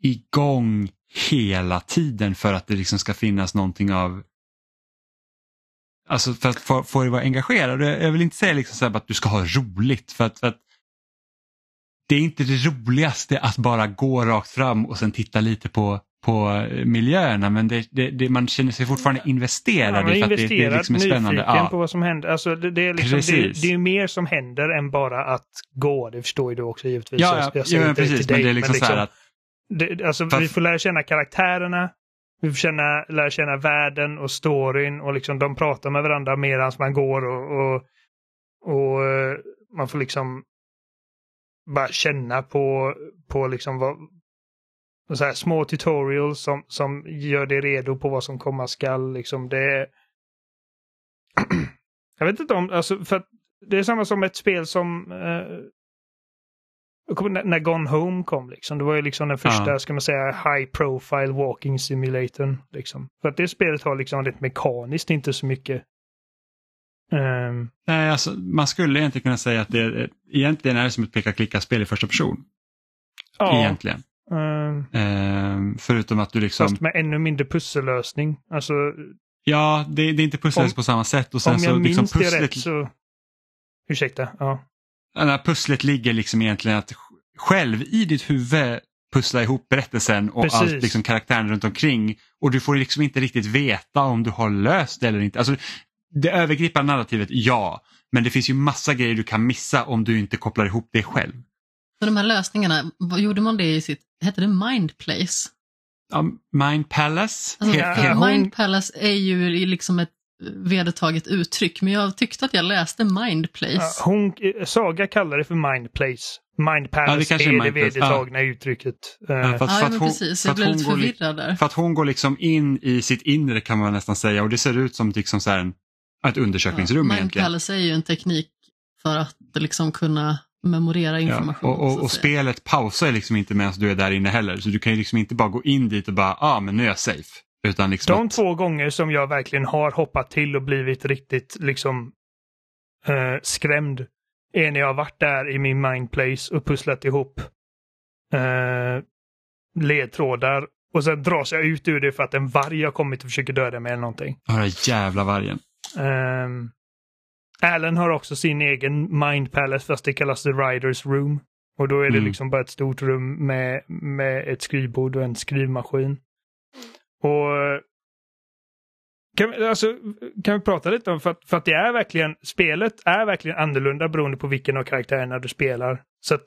Speaker 1: igång hela tiden för att det liksom ska finnas någonting av Alltså för att få, få dig vara engagerad. Jag jag vill inte säga liksom så här att du ska ha roligt för att, för att det är inte det roligaste att bara gå rakt fram och sen titta lite på, på miljöerna men det, det, det, man känner sig fortfarande investerad
Speaker 2: Ja,
Speaker 1: i för att det, det liksom är spännande. Ja.
Speaker 2: på vad som händer. Alltså, det, är liksom, det, är mer som händer än bara att gå. Det förstår ju du också givetvis.
Speaker 1: Ja,
Speaker 2: Jag-
Speaker 1: ja,
Speaker 2: jag säger
Speaker 1: ja men
Speaker 2: det
Speaker 1: precis men det är liksom, så här att
Speaker 2: det, alltså,
Speaker 1: Fast-
Speaker 2: Vi får lära känna karaktärerna. Vi får känna, lära känna världen och storyn och liksom de pratar med varandra medan man går och, och, och eh, man får liksom bara känna på, på liksom vad, så här, små tutorials som, som gör dig redo på vad som komma skall. Liksom det, jag vet inte om, alltså för det är samma som ett spel som eh, när, när Gone Home kom. Liksom. Det var ju liksom den första,
Speaker 1: Ja.
Speaker 2: ska man säga, high profile walking simulatorn. Liksom. För att det spelet har liksom rätt mekaniskt inte så mycket. Ehm,
Speaker 1: Nej, alltså, man skulle egentligen kunna säga att det är, egentligen är det som ett peka-klicka-spel i första person.
Speaker 2: ja,
Speaker 1: Egentligen.
Speaker 2: ehm,
Speaker 1: Ehm, förutom att du liksom,
Speaker 2: fast med ännu mindre pussellösning. Alltså,
Speaker 1: ja, det, det är inte
Speaker 2: Om-
Speaker 1: på samma sätt. Och sen
Speaker 2: om
Speaker 1: så
Speaker 2: jag
Speaker 1: liksom
Speaker 2: minns det
Speaker 1: pusslet,
Speaker 2: rätt så... Ursäkta, ja.
Speaker 1: Den här pusslet ligger liksom egentligen att själv i ditt huvud pussla ihop berättelsen och
Speaker 2: Precis.
Speaker 1: allt liksom karaktären runt omkring. Och du får liksom inte riktigt veta om du har löst det eller inte. Alltså, det övergripande narrativet, ja. Men det finns ju massa grejer du kan missa om du inte kopplar ihop det själv.
Speaker 3: Så de här lösningarna, vad gjorde man det i sitt, hette det Mind Place?
Speaker 1: Ja, Mind Palace.
Speaker 3: Alltså,
Speaker 2: hon-
Speaker 3: Mind Palace är ju liksom ett vedertaget uttryck, men jag tyckte att jag läste Mind Place.
Speaker 2: Ja, Hon, eh, Saga kallar det för Mind Place. Mind Palace
Speaker 1: Ja, det kanske är
Speaker 2: är det vedertagna uttrycket. Eh,
Speaker 1: Ja, för att,
Speaker 3: Ja,
Speaker 1: för att hon,
Speaker 3: precis.
Speaker 1: för
Speaker 3: Jag
Speaker 1: att
Speaker 3: blev
Speaker 1: hon
Speaker 3: lite förvirrad där.
Speaker 1: För att hon går liksom in i sitt inre kan man nästan säga och det ser ut som liksom så här en, ett undersökningsrum
Speaker 3: Mind
Speaker 1: egentligen.
Speaker 3: Palace är ju en teknik för att liksom kunna memorera
Speaker 1: Ja,
Speaker 3: information.
Speaker 1: och
Speaker 3: så
Speaker 1: och, och
Speaker 3: säga.
Speaker 1: spelet pausar liksom inte medan du är där inne heller. Så du kan ju liksom inte bara gå in dit och bara, ja ah, men nu är jag safe. Utan liksom
Speaker 2: De
Speaker 1: att,
Speaker 2: två gånger som jag verkligen har hoppat till och blivit riktigt liksom eh, skrämd är när jag varit där i min mind place och pusslat ihop eh, ledtrådar och sen dras jag ut ur det för att en varg har kommit och försöker döda mig eller någonting.
Speaker 1: Ja, den jävla vargen.
Speaker 2: Um, Allen har också sin egen mind palace fast det kallas the riders room. Och då är det
Speaker 1: Mm.
Speaker 2: liksom bara ett stort rum med, med ett skrivbord och en skrivmaskin. Och eh, kan, vi- alltså, kan vi prata lite om, för att, för att det är verkligen, spelet är verkligen annorlunda beroende på vilken av karaktärerna du spelar. Så att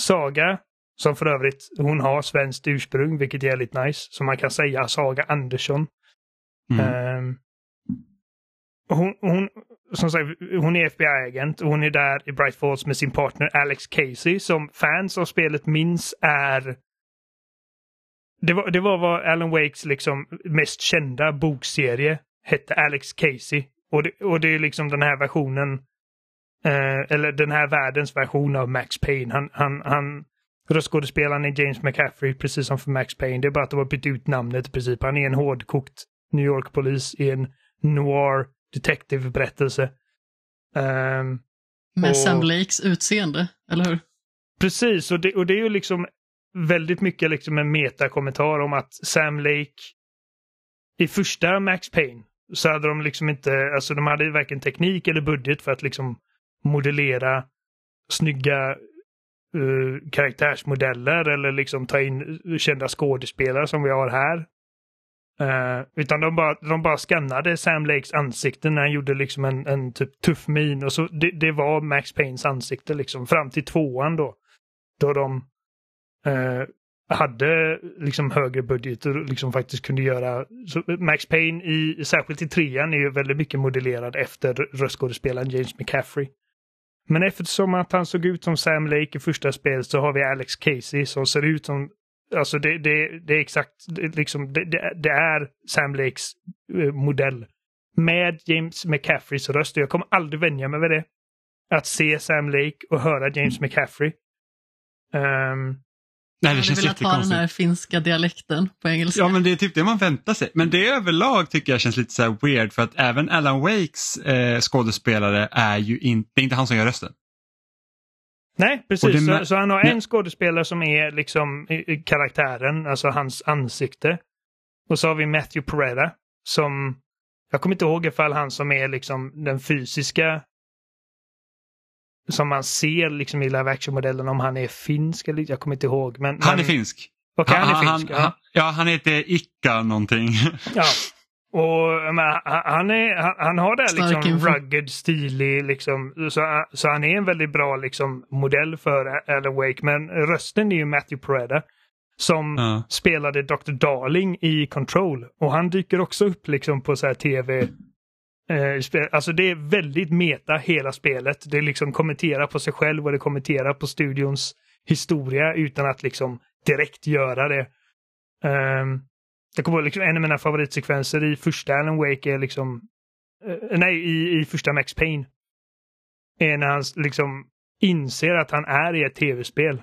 Speaker 2: Saga, som för övrigt, hon har svenskt ursprung, vilket är jävligt nice. Så man kan säga Saga Andersson.
Speaker 1: Mm.
Speaker 2: Ehm, hon, hon, som sagt, hon är FBI-agent och hon är där i Bright Falls med sin partner Alex Casey som fans av spelet minns är det var, det var vad Alan Wakes liksom mest kända bokserie hette Alex Casey. Och det, och det är liksom den här versionen, eh, eller den här världens version av Max Payne. Han, han, han röstskådespelaren är James McCaffrey, precis som för Max Payne. Det är bara att de har bytt ut namnet i princip. Han är en hårdkokt New York-polis i en noir detective-berättelse. Ehm,
Speaker 3: Med
Speaker 2: och-
Speaker 3: Sam Lakes utseende, eller hur?
Speaker 2: Precis, och det, och det är ju liksom väldigt mycket liksom en metakommentar om att Sam Lake i första Max Payne så hade de liksom inte, alltså de hade varken teknik eller budget för att liksom modellera snygga uh, karaktärsmodeller eller liksom ta in eh, kända skådespelare som vi har här. Uh, utan de bara, de bara skannade Sam Lakes ansikte när han gjorde liksom en, en typ tuff min och så det, det var Max Paynes ansikte liksom fram till tvåan då. Då de Eh, hade liksom högre budget och liksom faktiskt kunde göra så Max Payne i, särskilt i trean är ju väldigt mycket modellerad efter röstskådespelaren James McCaffrey. Men eftersom att han såg ut som Sam Lake i första spelet så har vi Alex Casey som ser ut som Alltså det, det, det är exakt, det, liksom, det, det, är Sam Lakes eh, modell. Med James McCaffreys röst. Och Jag kommer aldrig vänja mig vid det. Att se Sam Lake och höra James McCaffrey. Um,
Speaker 1: Nej,
Speaker 3: Jag
Speaker 1: det känns
Speaker 3: velat ha den här finska dialekten på engelska.
Speaker 1: Ja, men det är typ det man väntar sig. Men det överlag tycker jag känns lite så här weird för att även Alan Wakes eh, skådespelare är ju inte, det är inte han som gör rösten.
Speaker 2: nej, precis.
Speaker 1: det
Speaker 2: Så, så han har
Speaker 1: Nej.
Speaker 2: en skådespelare som är liksom karaktären, alltså hans ansikte. Och så har vi Matthew Peretta som, jag kommer inte ihåg ifall han som är liksom den fysiska som man ser liksom i live action-modellen om han är finsk eller jag kommer inte ihåg. Men,
Speaker 1: Han är
Speaker 2: men,
Speaker 1: finsk.
Speaker 2: Okej, han är finsk.
Speaker 1: han,
Speaker 2: ja.
Speaker 1: ja, han heter Icka någonting.
Speaker 2: Ja. Och men, han, är, han, han har det här liksom
Speaker 3: info.
Speaker 2: rugged, stilig, liksom, så, så han är en väldigt bra liksom, modell för Alan Wake. Men rösten är ju Matthew Peretta. som
Speaker 1: Ja.
Speaker 2: spelade Dr. Darling i Control. Och han dyker också upp liksom på så här tv. Eh. Alltså det är väldigt meta hela spelet. Det liksom kommentera på sig själv och det kommenterar på studions historia utan att liksom direkt göra det. Um, jag kommer liksom en av mina favoritsekvenser i första Alan Wake är liksom eh, nej, i, i första Max Payne. Är när han liksom inser att han är i ett tv-spel.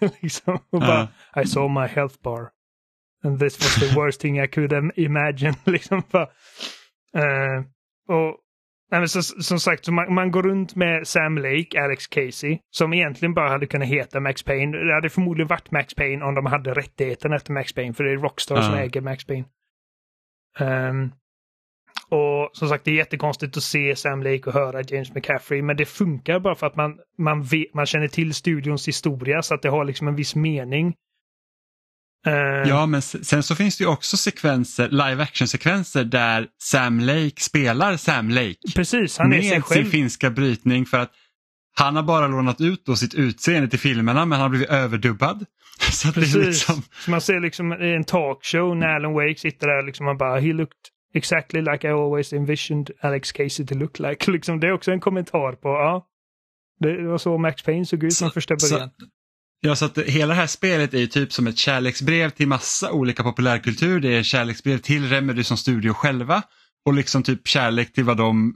Speaker 2: liksom, och bara, I saw my health bar. And this was the worst thing I could im- imagine. liksom bara, eh, och, nej, så, som sagt, man, man går runt med Sam Lake, Alex Casey, som egentligen bara hade kunnat heta Max Payne. Det hade förmodligen varit Max Payne om de hade rättigheten efter Max Payne, för det är Rockstar som
Speaker 1: Ja.
Speaker 2: äger Max Payne. Ehm, och som sagt, det är jättekonstigt att se Sam Lake och höra James McCaffrey, men det funkar bara för att man, man, vet, man känner till studions historia så att det har liksom en viss mening. Eh,
Speaker 1: Ja, men sen så finns det ju också sekvenser, live action-sekvenser där Sam Lake spelar Sam Lake.
Speaker 2: Precis, han är sig
Speaker 1: med sin
Speaker 2: själv.
Speaker 1: finska brytning för att han har bara lånat ut då sitt utseende till filmerna men han har blivit överdubbad. Så att det är
Speaker 2: Precis.
Speaker 1: liksom,
Speaker 2: Så man ser liksom i en talkshow när Alan Wake sitter där liksom och bara he looked exactly like I always envisioned Alex Casey to look like. Liksom, det är också en kommentar på, ja. Det var så Max Payne såg ut från första
Speaker 1: så-
Speaker 2: början.
Speaker 1: Ja, så att hela det här spelet är ju typ som ett kärleksbrev till massa olika populärkultur. Det är kärleksbrev till Remedy som studio själva och liksom typ kärlek till vad de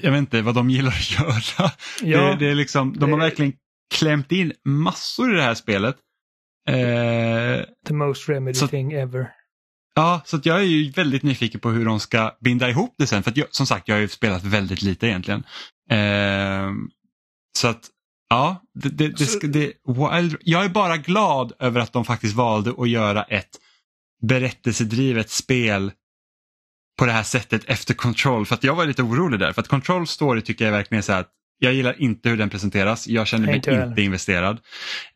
Speaker 1: jag vet inte vad de gillar att göra.
Speaker 2: Ja,
Speaker 1: det, det är liksom, de har
Speaker 2: det-
Speaker 1: verkligen klämt in massor i det här spelet. Eh,
Speaker 2: the most remedy
Speaker 1: så-
Speaker 2: thing ever.
Speaker 1: Ja, så att jag är ju väldigt nyfiken på hur de ska binda ihop det sen. För jag, som sagt, jag har ju spelat väldigt lite egentligen. Ehm, så att, ja, det, det, det, ska- det, Wild, jag är bara glad över att de faktiskt valde att göra ett berättelsedrivet spel på det här sättet efter Control. För att jag var lite orolig där. För att Control Story tycker jag verkligen är så här att jag gillar inte hur den presenteras. Jag känner mig
Speaker 2: inte
Speaker 1: investerad.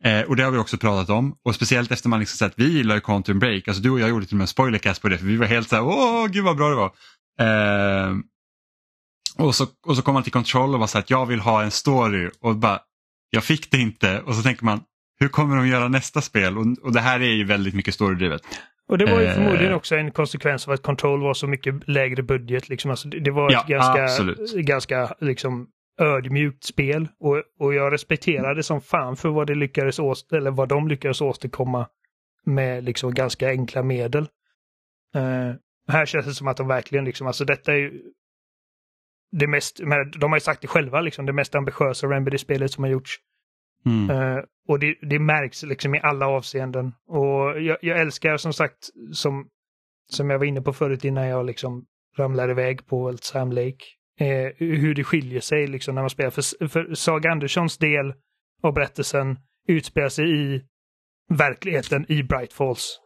Speaker 1: Eh, och det har vi också pratat om. Och speciellt efter man liksom sett, vi gillar ju Quantum Break. Alltså du och jag gjorde till och med en spoilercast på det för vi var helt så här, åh gud vad bra det var. Eh, och, så, och så kom man till Control och var så här att jag vill ha en story och bara, jag fick det inte. Och så tänker man, hur kommer de göra nästa spel? Och, och det här är ju väldigt mycket storydrivet.
Speaker 2: Och det var ju
Speaker 1: Eh.
Speaker 2: förmodligen också en konsekvens av att Control var så mycket lägre budget. Liksom. Alltså, det var
Speaker 1: Ja,
Speaker 2: ett ganska,
Speaker 1: absolut.
Speaker 2: ganska liksom, ödmjukt spel. Och, och jag respekterar det som fan för vad, det lyckades åst eller vad de lyckades åstadkomma med liksom, ganska enkla medel. Eh, här känns det som att de verkligen, liksom, alltså detta är ju det mest, men de har ju sagt det själva, liksom, det mest ambitiösa Remedy-spelet som har gjorts.
Speaker 1: Mm.
Speaker 2: Eh, och det, det märks liksom i alla avseenden. Och jag, jag älskar som sagt, som, som jag var inne på förut innan jag liksom ramlade iväg på ett Sam Lake, eh, hur det skiljer sig liksom när man spelar. För, för Saga Anderssons del av berättelsen utspelar sig i verkligheten i Bright Falls.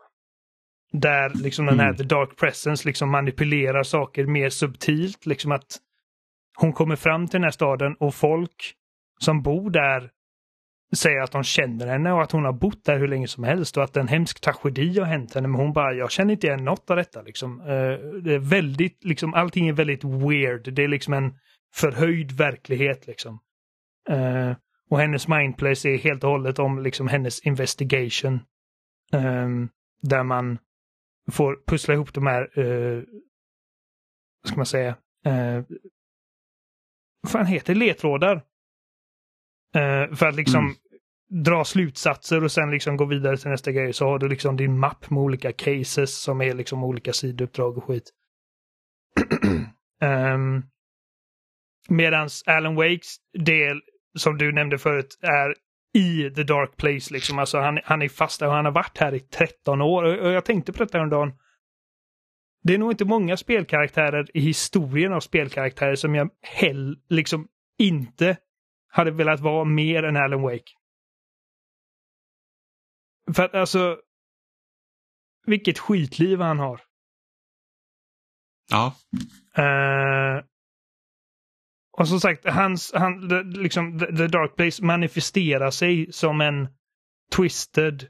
Speaker 2: Där liksom den här
Speaker 1: Mm.
Speaker 2: The Dark Presence liksom manipulerar saker mer subtilt. Liksom att hon kommer fram till den här staden och folk som bor där säger att de känner henne och att hon har bott där hur länge som helst och att en hemsk tragedi har hänt henne. Men hon bara, jag känner inte igen något av detta. Liksom. Eh, det är väldigt, liksom, allting är väldigt weird. Det är liksom en förhöjd verklighet. Liksom. Eh, och hennes mindplace är helt och hållet om liksom, hennes investigation. Ehm, där man får pussla ihop de här, eh, vad ska man säga, vad fan heter ledtrådar? Eh, för att liksom
Speaker 1: Mm.
Speaker 2: dra slutsatser och sen liksom gå vidare till nästa grej så har du liksom din mapp med olika cases som är liksom olika sidouppdrag och skit. um, medans Alan Wakes del, som du nämnde förut, är i the dark place. Liksom. Alltså han, han är fast där och han har varit här i 13 år. Och, och jag tänkte på detta häromdagen. Det är nog inte många spelkaraktärer i historien av spelkaraktärer som jag hell, liksom inte hade velat vara mer än Alan Wake. För att alltså, vilket skitliv han har.
Speaker 1: Ja,
Speaker 2: Eh, och som sagt, hans, han, liksom, the, the Dark Place manifesterar sig som en twisted,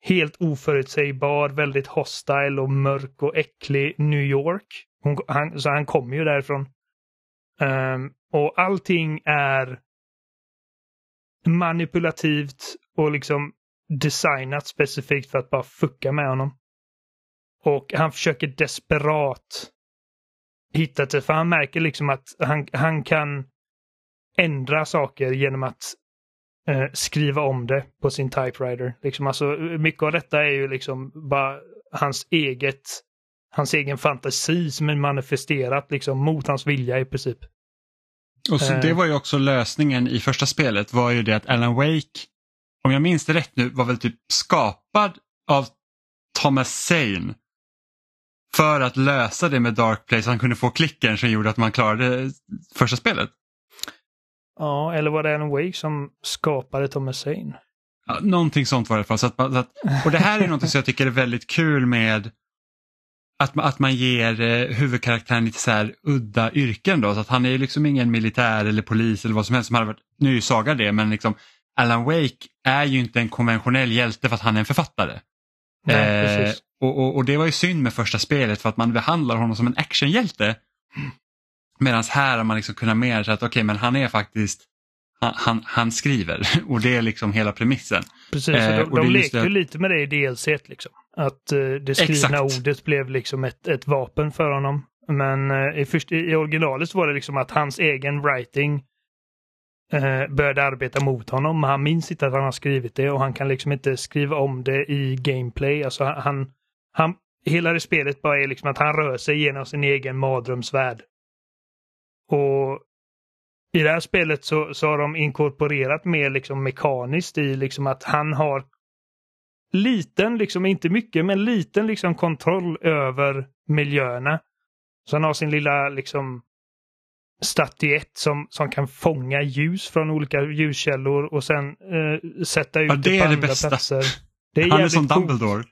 Speaker 2: helt oförutsägbar, väldigt hostile och mörk och äcklig New York. Hon, han, så han kommer ju därifrån. Um, och allting är manipulativt och liksom designat specifikt för att bara fucka med honom. Och han försöker desperat hitta till, för han märker liksom att han, han kan ändra saker genom att eh, skriva om det på sin typewriter. Liksom, alltså, mycket av detta är ju liksom bara hans eget hans egen fantasi som är manifesterat liksom mot hans vilja i princip.
Speaker 1: Och så,
Speaker 2: Eh.
Speaker 1: det var ju också lösningen i första spelet var ju det att Alan Wake, om jag minns det rätt nu, var väl typ skapad av Thomas Zane för att lösa det med Dark Place. Han kunde få klicken som gjorde att man klarade första spelet.
Speaker 2: Ja, eller var det Alan Wake som skapade Thomas Zane?
Speaker 1: Ja, någonting sånt var det i alla fall. Så att, man- så att, och det här är något som jag tycker är väldigt kul med att, man- att man ger eh, huvudkaraktären lite så här udda yrken. Då, så att han är liksom ingen militär eller polis eller vad som helst som hade varit, nu är ju Saga det, men liksom Alan Wake är ju inte en konventionell hjälte för att han är en författare.
Speaker 2: Nej,
Speaker 1: Eh, och, och, och det var ju synd med första spelet för att man behandlar honom som en actionhjälte. Medan här har man liksom kunnat mer så att okej men han är faktiskt, han, han, han skriver och det är liksom hela premissen.
Speaker 2: Precis,
Speaker 1: eh,
Speaker 2: och de, de lekte ju lite med det i DLC liksom. Att eh, det skrivna
Speaker 1: Exakt.
Speaker 2: ordet blev liksom ett, ett vapen för honom. Men eh, i, först, i originalet var det liksom att hans egen writing eh, började arbeta mot honom. Han minns inte att han har skrivit det och han kan liksom inte skriva om det i gameplay. Alltså han, han hela det spelet bara är liksom att han rör sig genom sin egen mardrömsvärld. Och i det här spelet så, så har de inkorporerat mer liksom mekaniskt i liksom att han har liten, liksom inte mycket, men liten liksom kontroll över miljöerna. Så han har sin lilla liksom statyett som, som kan fånga ljus från olika ljuskällor och sen eh, sätta ut
Speaker 1: Ja, det
Speaker 2: på
Speaker 1: är det
Speaker 2: andra
Speaker 1: bästa.
Speaker 2: platser. Det är
Speaker 1: Han är som
Speaker 2: coolt.
Speaker 1: Dumbledore.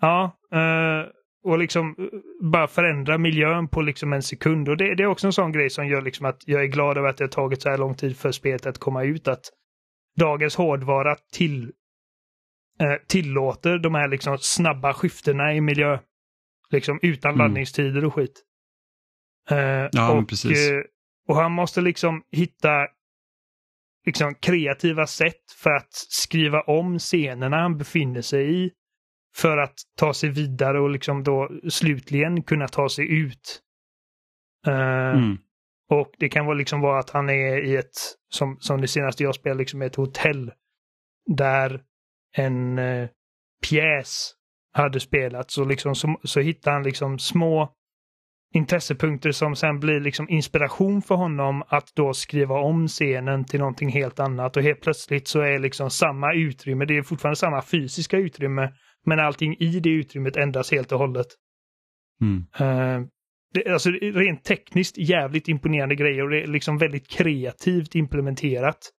Speaker 2: Ja, eh, och liksom eh, bara förändra miljön på liksom en sekund. Och det, det är också en sån grej som gör liksom att jag är glad över att det har tagit så här lång tid för spelet att komma ut. Att dagens hårdvara till, eh, tillåter de här liksom snabba skiftena i miljö. Liksom utan
Speaker 1: Mm.
Speaker 2: laddningstider och skit. Eh,
Speaker 1: Ja,
Speaker 2: och,
Speaker 1: precis.
Speaker 2: eh, och han måste liksom hitta liksom kreativa sätt för att skriva om scenerna han befinner sig i. För att ta sig vidare och liksom då slutligen kunna ta sig ut. Eh,
Speaker 1: Mm.
Speaker 2: Och det kan vara liksom vara att han är i ett, som, som det senaste jag spelade, liksom ett hotell. Där en eh, pjäs hade spelats och liksom så, så hittar han liksom små intressepunkter som sen blir liksom inspiration för honom att då skriva om scenen till någonting helt annat och helt plötsligt så är liksom samma utrymme, det är fortfarande samma fysiska utrymme, men allting i det utrymmet ändras helt och hållet.
Speaker 1: Mm.
Speaker 2: Eh, det, alltså rent tekniskt jävligt imponerande grejer och det är liksom väldigt kreativt implementerat.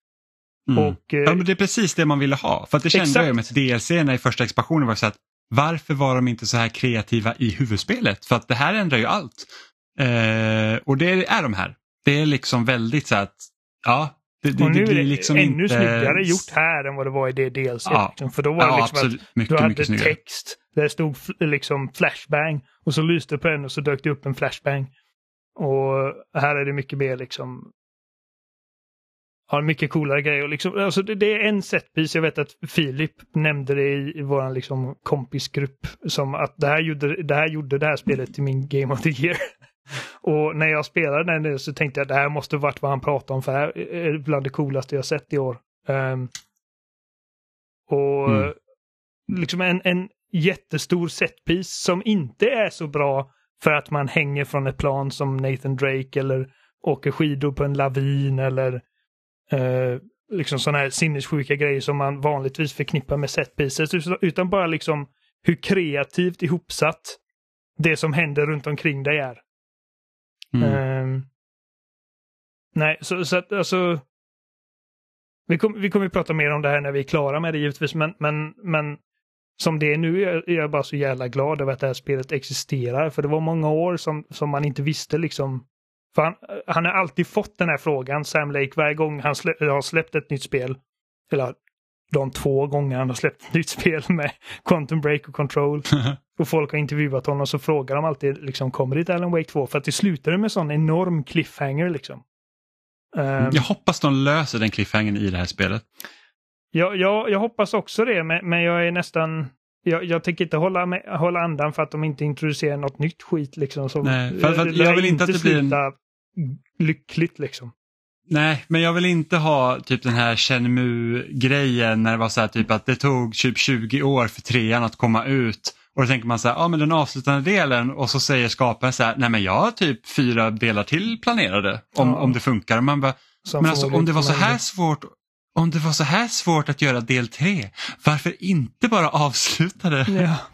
Speaker 1: Mm.
Speaker 2: Och, eh,
Speaker 1: Ja, men det är precis det man ville ha. För att det kände
Speaker 2: Exakt.
Speaker 1: jag med DLC i första expansionen var så att varför var de inte så här kreativa i huvudspelet? För att det här ändrar ju allt. Eh, och det är de här. Det är liksom väldigt så att, ja, det, det,
Speaker 2: och nu
Speaker 1: det
Speaker 2: är
Speaker 1: blir
Speaker 2: det
Speaker 1: liksom
Speaker 2: ännu
Speaker 1: inte...
Speaker 2: snyggare gjort här än vad det var i det DLC.
Speaker 1: Ja.
Speaker 2: För då var det
Speaker 1: Ja,
Speaker 2: liksom att
Speaker 1: absolut.
Speaker 2: du
Speaker 1: Mycket,
Speaker 2: hade
Speaker 1: mycket
Speaker 2: text där det stod liksom flashbang och så lyste det på den och så dök det upp en flashbang. Och här är det mycket mer liksom Ja, mycket coolare grejer. Liksom, alltså det, det är en setpiece, jag vet att Filip nämnde det i, i vår liksom, kompisgrupp, som att det här, gjorde, det här gjorde det här spelet till min Game of the Year. och när jag spelade den nu så tänkte jag att det här måste varit vad han pratade om, för det här är bland det coolaste jag sett i år. Ehm, och
Speaker 1: Mm.
Speaker 2: liksom en, en jättestor setpiece som inte är så bra för att man hänger från ett plan som Nathan Drake eller åker skidor på en lavin eller eh, liksom sådana här sinnessjuka grejer som man vanligtvis förknippar med setpieces. Utan- Utan bara liksom hur kreativt ihopsatt det som händer runt omkring dig är.
Speaker 1: Mm.
Speaker 2: Um, nej, så, så att alltså. Vi, kom, vi kommer att prata mer om det här när vi är klara med det givetvis, men, men, men som det är nu är jag bara så jävla glad över att det här spelet existerar. För det var många år som, som man inte visste liksom. För han, han har alltid fått den här frågan, Sam Lake, varje gång han slä, har släppt ett nytt spel. Eller de två gånger han har släppt ett nytt spel med Quantum Break och Control. och folk har intervjuat honom så frågar de alltid liksom, kommer det ett Alan Wake 2? För att det slutade med sån enorm cliffhanger liksom. Ehm,
Speaker 1: Jag hoppas de löser den cliffhangern i det här spelet.
Speaker 2: jag, jag, jag hoppas också det, men, men jag är nästan... Jag, jag tänker inte hålla, med, hålla andan för att de inte introducerar något nytt skit liksom. Som,
Speaker 1: Nej, för, för jag vill inte att det blir en...
Speaker 2: lyckligt liksom.
Speaker 1: Nej, men jag vill inte ha typ den här Shenmue-grejen när det var så här typ att det tog typ 20 år för trean att komma ut och då tänker man så här, ja men den avslutande delen och så säger skaparen så här, nej men jag har typ fyra delar till planerade om, ja. om det funkar. Och man bara, men alltså om det var så här svårt om det var så här svårt att göra del tre, varför inte bara avsluta det?
Speaker 2: Ja.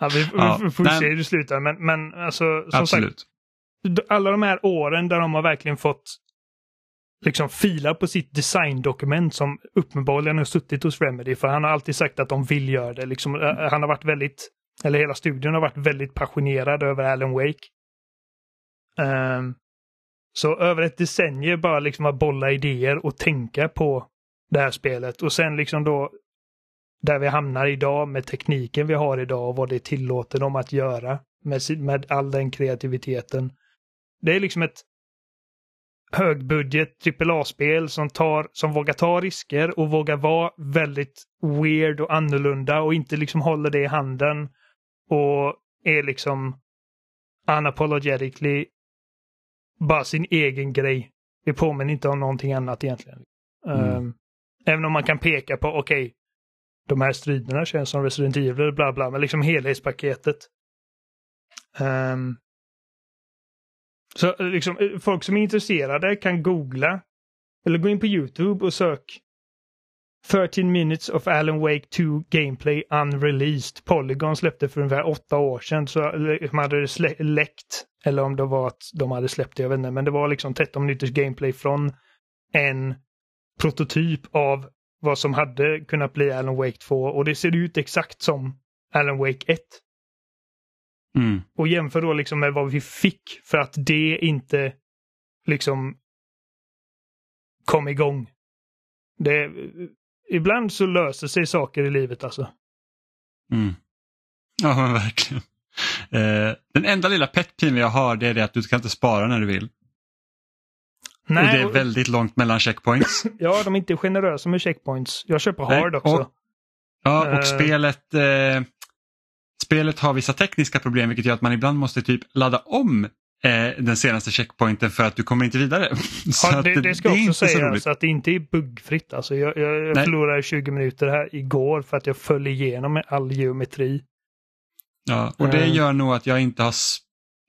Speaker 2: Ja, vi, ja, vi får se hur det slutar, men, men alltså, som Absolut. sagt, alla de här åren där de har verkligen fått liksom filar på sitt designdokument som uppenbarligen har suttit hos Remedy, för han har alltid sagt att de vill göra det. Liksom, eh, eh, han har varit väldigt, eller hela studion har varit väldigt passionerad över Alan Wake. Um, så över ett decennium bara liksom att bolla idéer och tänka på det här spelet och sen liksom då där vi hamnar idag med tekniken vi har idag och vad det tillåter dem att göra med, med all den kreativiteten. Det är liksom ett högbudget AAA-spel som, tar, som vågar ta risker och vågar vara väldigt weird och annorlunda och inte liksom håller det i handen och är liksom unapologetically bara sin egen grej. Det påminner inte om någonting annat egentligen. Mm. Um, även om man kan peka på, okej, okay, de här striderna känns som Resident Evil, bla bla, men liksom helhetspaketet. Um, så eh, liksom, eh, folk som är intresserade kan googla eller gå in på YouTube och sök 13 minutes of Alan Wake 2 Gameplay Unreleased. Polygon släppte för ungefär åtta år sedan så de hade det läckt. Eller om det var att de hade släppt det, jag vet inte. Men det var liksom 13 minuters gameplay från en prototyp av vad som hade kunnat bli Alan Wake 2 och det ser ut exakt som Alan Wake 1.
Speaker 1: Mm.
Speaker 2: Och jämför då liksom med vad vi fick för att det inte liksom kom igång. Det, ibland så löser sig saker i livet alltså.
Speaker 1: Mm. Ja men verkligen. Eh, den enda lilla petpiven jag har det är det att du kan inte spara när du vill. Nej, och det är och... väldigt långt mellan checkpoints.
Speaker 2: ja, de är inte generösa med checkpoints. Jag köper hard också.
Speaker 1: Och, ja, och uh... spelet, eh, spelet har vissa tekniska problem vilket gör att man ibland måste typ ladda om eh, den senaste checkpointen för att du kommer inte vidare.
Speaker 2: Ja, det, det, ska det också sägas att det inte är buggfritt. Alltså jag, jag, jag förlorade 20 minuter här igår för att jag föll igenom all geometri.
Speaker 1: Ja, och det mm. gör nog att jag inte har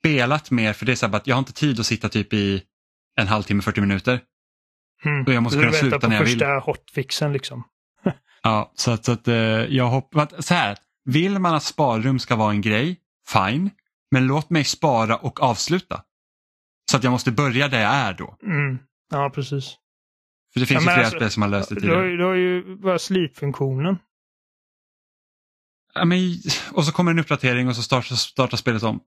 Speaker 1: spelat mer för det är så att jag har inte tid att sitta typ i en halvtimme, 40 minuter.
Speaker 2: Mm. Och jag måste kunna sluta när jag vill. Du första hotfixen liksom.
Speaker 1: ja, så att, så att eh, jag hoppas, så här, vill man att sparrum ska vara en grej, fine, men låt mig spara och avsluta. Så att jag måste börja där jag är då.
Speaker 2: Mm. Ja, precis.
Speaker 1: För det finns ja, ju flera alltså, spel som har löst det tidigare.
Speaker 2: Du har ju bara slipfunktionen.
Speaker 1: Ja, men, och så kommer en uppdatering och så startar, startar spelet om.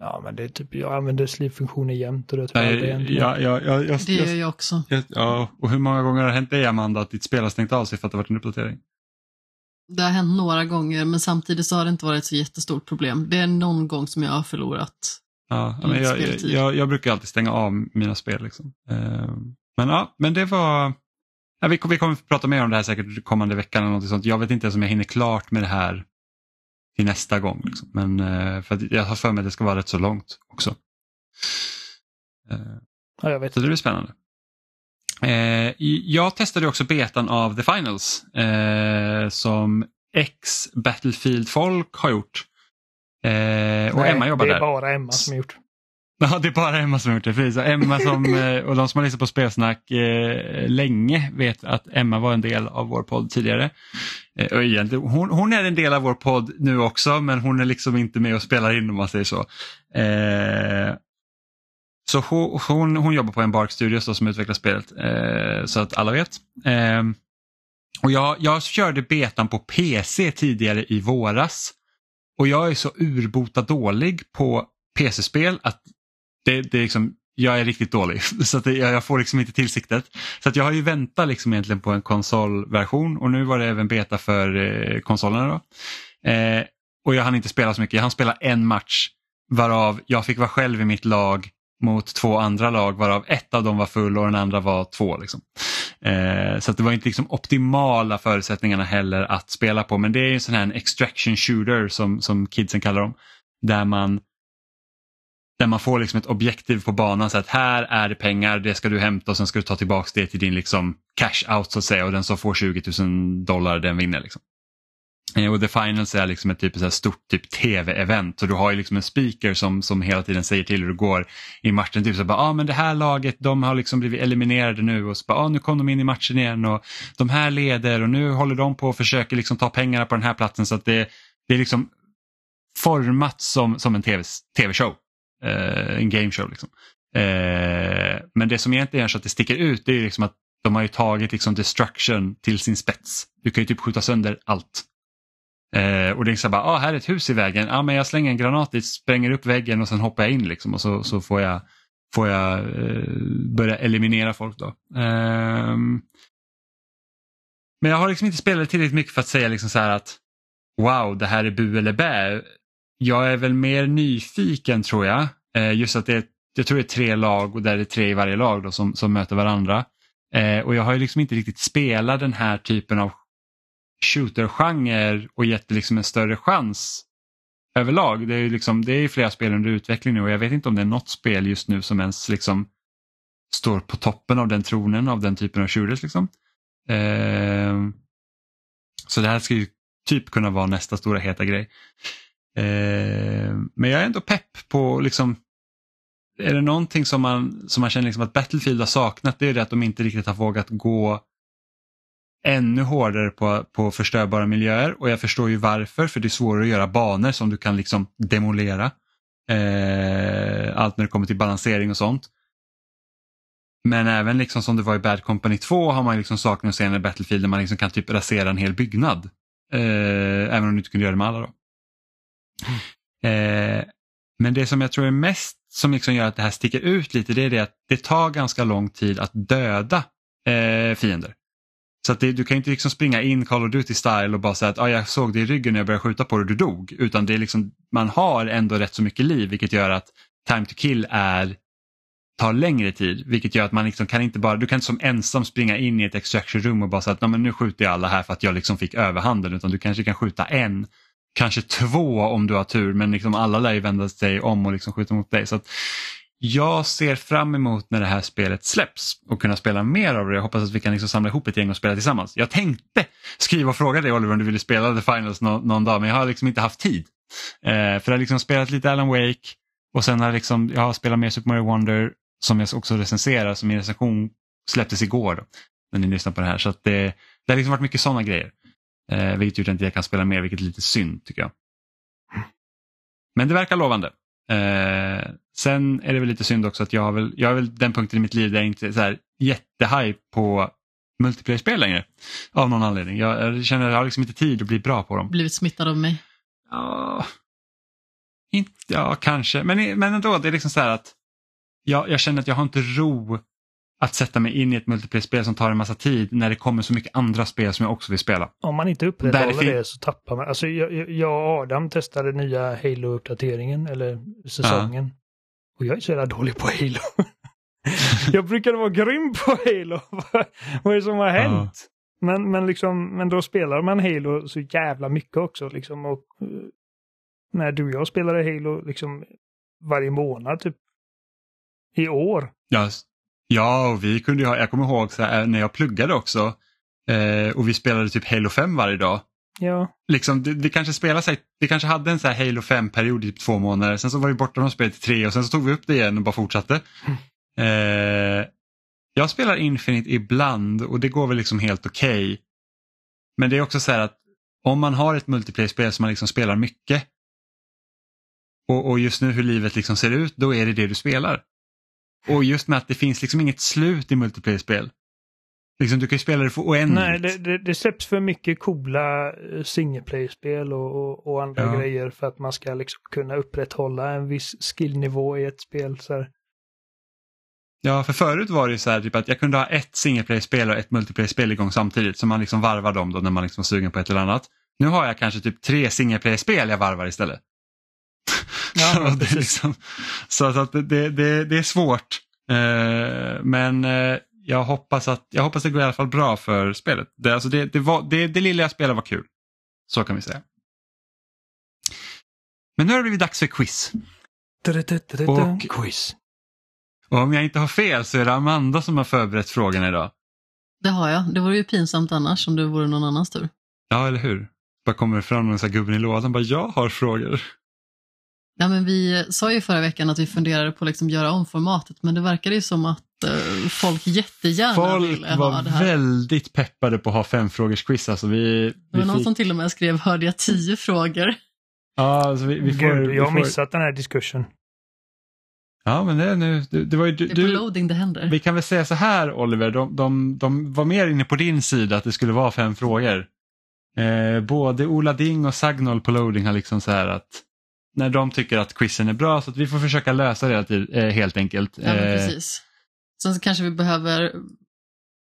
Speaker 2: Ja, men det är typ, jag använder slipfunktioner jämt och det
Speaker 1: tror jag det ja, ja, ja, jag,
Speaker 3: Det gör jag också.
Speaker 1: Ja, och hur många gånger har det hänt dig Amanda att ditt spel har stängt av sig för att det varit en uppdatering?
Speaker 3: Det har hänt några gånger men samtidigt så har det inte varit ett så jättestort problem. Det är någon gång som jag har förlorat
Speaker 1: Ja, men jag, jag, jag, jag, brukar alltid stänga av mina spel. Liksom. Uh, men ja, men det var... Ja, vi, vi kommer att prata mer om det här säkert kommande veckan eller något sånt. Jag vet inte ens om jag hinner klart med det här till nästa gång. Liksom. Men uh, för jag har för mig att det ska vara rätt så långt också.
Speaker 2: Uh, ja, jag vet.
Speaker 1: Så det blir spännande. Eh, jag testade också betan av The Finals eh, som ex Battlefield-folk har gjort. Eh, och Nej, Emma jobbar där.
Speaker 2: det är bara Emma som har gjort.
Speaker 1: Ja, det är bara Emma som har gjort det. Precis. Emma som, eh, och de som har lyssnat på spelsnack eh, länge vet att Emma var en del av vår podd tidigare. Eh, och egentligen, hon, hon, är en del av vår podd nu också men hon är liksom inte med och spelar in om man säger så. Eh, så hon, hon, hon, jobbar på en Bark Studios som utvecklar spelet eh, så att alla vet. Eh, och jag, jag körde betan på PC tidigare i våras och jag är så urbota dålig på PC-spel att det, det är liksom, jag är riktigt dålig. Så att det, jag, får liksom inte till siktet. Så att jag har ju väntat liksom egentligen på en konsolversion och nu var det även beta för eh, konsolerna. Då. Eh, och jag hann inte spela så mycket, jag hann spela en match varav jag fick vara själv i mitt lag mot två andra lag varav ett av dem var full och den andra var två. Liksom. Eh, så det var inte liksom optimala förutsättningarna heller att spela på men det är en sån här extraction shooter som, som kidsen kallar dem. Där man där man får liksom ett objektiv på banan så att här är det pengar, det ska du hämta och sen ska du ta tillbaka det till din liksom cash out så att säga och den som får 20 000 dollar den vinner. Liksom. Eh, och The Finals är liksom ett typ så stort typ tv-event och du har ju liksom en speaker som, som hela tiden säger till hur det går i matchen. Typ så bara, ah, men det här laget de har liksom blivit eliminerade nu och så bara, ah, nu kom de in i matchen igen och de här leder och nu håller de på och försöker liksom ta pengarna på den här platsen så att det, det är liksom format som, som en tv-show eh, en gameshow. Liksom. Eh, men det som egentligen gör så att det sticker ut det är liksom att de har ju tagit liksom destruction till sin spets. Du kan ju typ skjuta sönder allt. Eh, och det är så bara, ah, här är ett hus i vägen, ah, men jag slänger en granat dit, spränger upp väggen och sen hoppar jag in liksom, och så, så får jag, får jag eh, börja eliminera folk. då. Eh, men jag har liksom inte spelat tillräckligt mycket för att säga liksom så att wow, det här är bu eller bä jag är väl mer nyfiken tror jag. Eh, just att det är, jag tror det är tre lag och där är det tre i varje lag då, som, som möter varandra. Eh, och jag har ju liksom inte riktigt spelat den här typen av shooter-genre och gett det liksom en större chans överlag. Det är ju liksom, det är flera spel under utveckling nu och jag vet inte om det är något spel just nu som ens liksom står på toppen av den tronen av den typen av shooters. Liksom. Eh, så det här ska ju typ kunna vara nästa stora heta grej. Eh, men jag är ändå pepp på liksom är det någonting som man, som man känner liksom att Battlefield har saknat det är det att de inte riktigt har vågat gå ännu hårdare på, på förstörbara miljöer och jag förstår ju varför för det är svårare att göra banor som du kan liksom demolera. Eh, allt när det kommer till balansering och sånt. Men även liksom som det var i Bad Company 2 har man liksom saknat senare Battlefield där man liksom kan typ rasera en hel byggnad. Eh, även om du inte kunde göra det med alla. Då. Eh, men det som jag tror är mest som liksom gör att det här sticker ut lite det är det att det tar ganska lång tid att döda eh, fiender. Så att det, du kan inte liksom springa in Call of Duty style och bara säga att ah, jag såg dig i ryggen när jag började skjuta på dig och du dog. Utan det är liksom, man har ändå rätt så mycket liv vilket gör att time to kill är tar längre tid vilket gör att man liksom kan inte bara, du kan inte som ensam springa in i ett extraction room och bara säga att nu skjuter jag alla här för att jag liksom fick överhanden utan du kanske kan skjuta en kanske två om du har tur men liksom alla lär ju vända sig om och liksom skjuta mot dig. Så jag ser fram emot när det här spelet släpps och kunna spela mer av det. Jag hoppas att vi kan liksom samla ihop ett gäng och spela tillsammans. Jag tänkte skriva och fråga dig Oliver om du ville spela The Finals någon, någon dag men jag har liksom inte haft tid. Eh, för jag har liksom spelat lite Alan Wake och sen har liksom, jag har spelat mer Super Mario Wonder som jag också recenserar som min recension släpptes igår då, när ni lyssnar på det här. Så att det, det har liksom varit mycket sådana grejer. Eh, vilket gjort att jag inte kan spela mer, vilket är lite synd tycker jag. Men det verkar lovande. Eh, sen är det väl lite synd också att jag har väl, jag har väl den punkten i mitt liv där jag inte är så här jättehype på multiplayer-spel längre. Av någon anledning. Jag, jag känner att jag har liksom inte tid att bli bra på dem.
Speaker 3: Blivit smittad av mig?
Speaker 1: Ja, inte, ja kanske. Men, men ändå, det är liksom så här att jag, jag känner att jag har inte ro att sätta mig in i ett multiplayer-spel som tar en massa tid när det kommer så mycket andra spel som jag också vill spela.
Speaker 2: Om man inte upprätthåller det, det så tappar man. Alltså jag, jag och Adam testade nya Halo-uppdateringen, eller säsongen. Ja. Och jag är så jävla dålig på Halo. jag brukade vara grym på Halo. Vad är det som har hänt? Ja. Men, men, liksom, men då spelar man Halo så jävla mycket också. Liksom, och, eh, när du och jag spelade Halo liksom varje månad typ i år.
Speaker 1: Ja, Ja, och vi kunde ha, jag kommer ihåg så här, när jag pluggade också eh, och vi spelade typ Halo 5 varje dag.
Speaker 2: Ja.
Speaker 1: Liksom, det, det kanske spelade sig, vi kanske hade en så här Halo 5-period i typ två månader, sen så var vi borta från spelet i tre och sen så tog vi upp det igen och bara fortsatte. Mm. Eh, jag spelar Infinite ibland och det går väl liksom helt okej. Okay. Men det är också så här att om man har ett multiplayer-spel som man liksom spelar mycket och, och just nu hur livet liksom ser ut, då är det det du spelar. Och just med att det finns liksom inget slut i multiplayer-spel. Liksom, du kan ju spela det för oändligt.
Speaker 2: Nej, det, det, det släpps för mycket coola eh, single play-spel och, och, och, andra ja. grejer för att man ska liksom kunna upprätthålla en viss skillnivå i ett spel. Så här.
Speaker 1: Ja, för förut var det ju så här typ att jag kunde ha ett single play-spel och ett multiplayer-spel igång samtidigt. Så man liksom varvar dem då när man liksom är sugen på ett eller annat. Nu har jag kanske typ tre single play-spel jag varvar istället.
Speaker 2: Ja,
Speaker 1: Så liksom, så att, det, det, det är svårt. Eh, men eh, jag hoppas att jag hoppas det går i alla fall bra för spelet. Det, alltså det, det, var, det, det lilla jag spelade var kul. Så kan vi säga. Men nu har det blivit dags för quiz. Och-
Speaker 2: Quiz.
Speaker 1: Och om jag inte har fel så är det Amanda som har förberett frågorna idag.
Speaker 3: Det har jag. Det vore ju pinsamt annars om det vore någon annans tur.
Speaker 1: Ja, eller hur? Bara kommer fram någon här gubben i lådan bara jag har frågor.
Speaker 3: Ja, men vi sa ju förra veckan att vi funderade på att liksom göra om formatet, men det verkade ju som att eh, folk jättegärna
Speaker 1: Folk
Speaker 3: ville ha
Speaker 1: var
Speaker 3: det här.
Speaker 1: väldigt peppade på att ha femfrågors Alltså vi,
Speaker 3: Det
Speaker 1: vi
Speaker 3: var någon
Speaker 1: fick-
Speaker 3: som till och med skrev, hörde jag tio frågor?
Speaker 1: Ja, alltså vi, vi får,
Speaker 2: Gud, jag har
Speaker 1: får...
Speaker 2: missat den här diskursen.
Speaker 1: Ja, men det är nu, det, det var ju du,
Speaker 3: Det är på
Speaker 1: du,
Speaker 3: loading det händer.
Speaker 1: Vi kan väl säga så här Oliver, de, de, de var mer inne på din sida att det skulle vara fem frågor. Eh, både Ola Ding och Sagnol på loading har liksom så här att när de tycker att quizen är bra så att vi får försöka lösa det eh, helt enkelt.
Speaker 3: Ja,
Speaker 1: Eh,
Speaker 3: precis. Sen så kanske vi behöver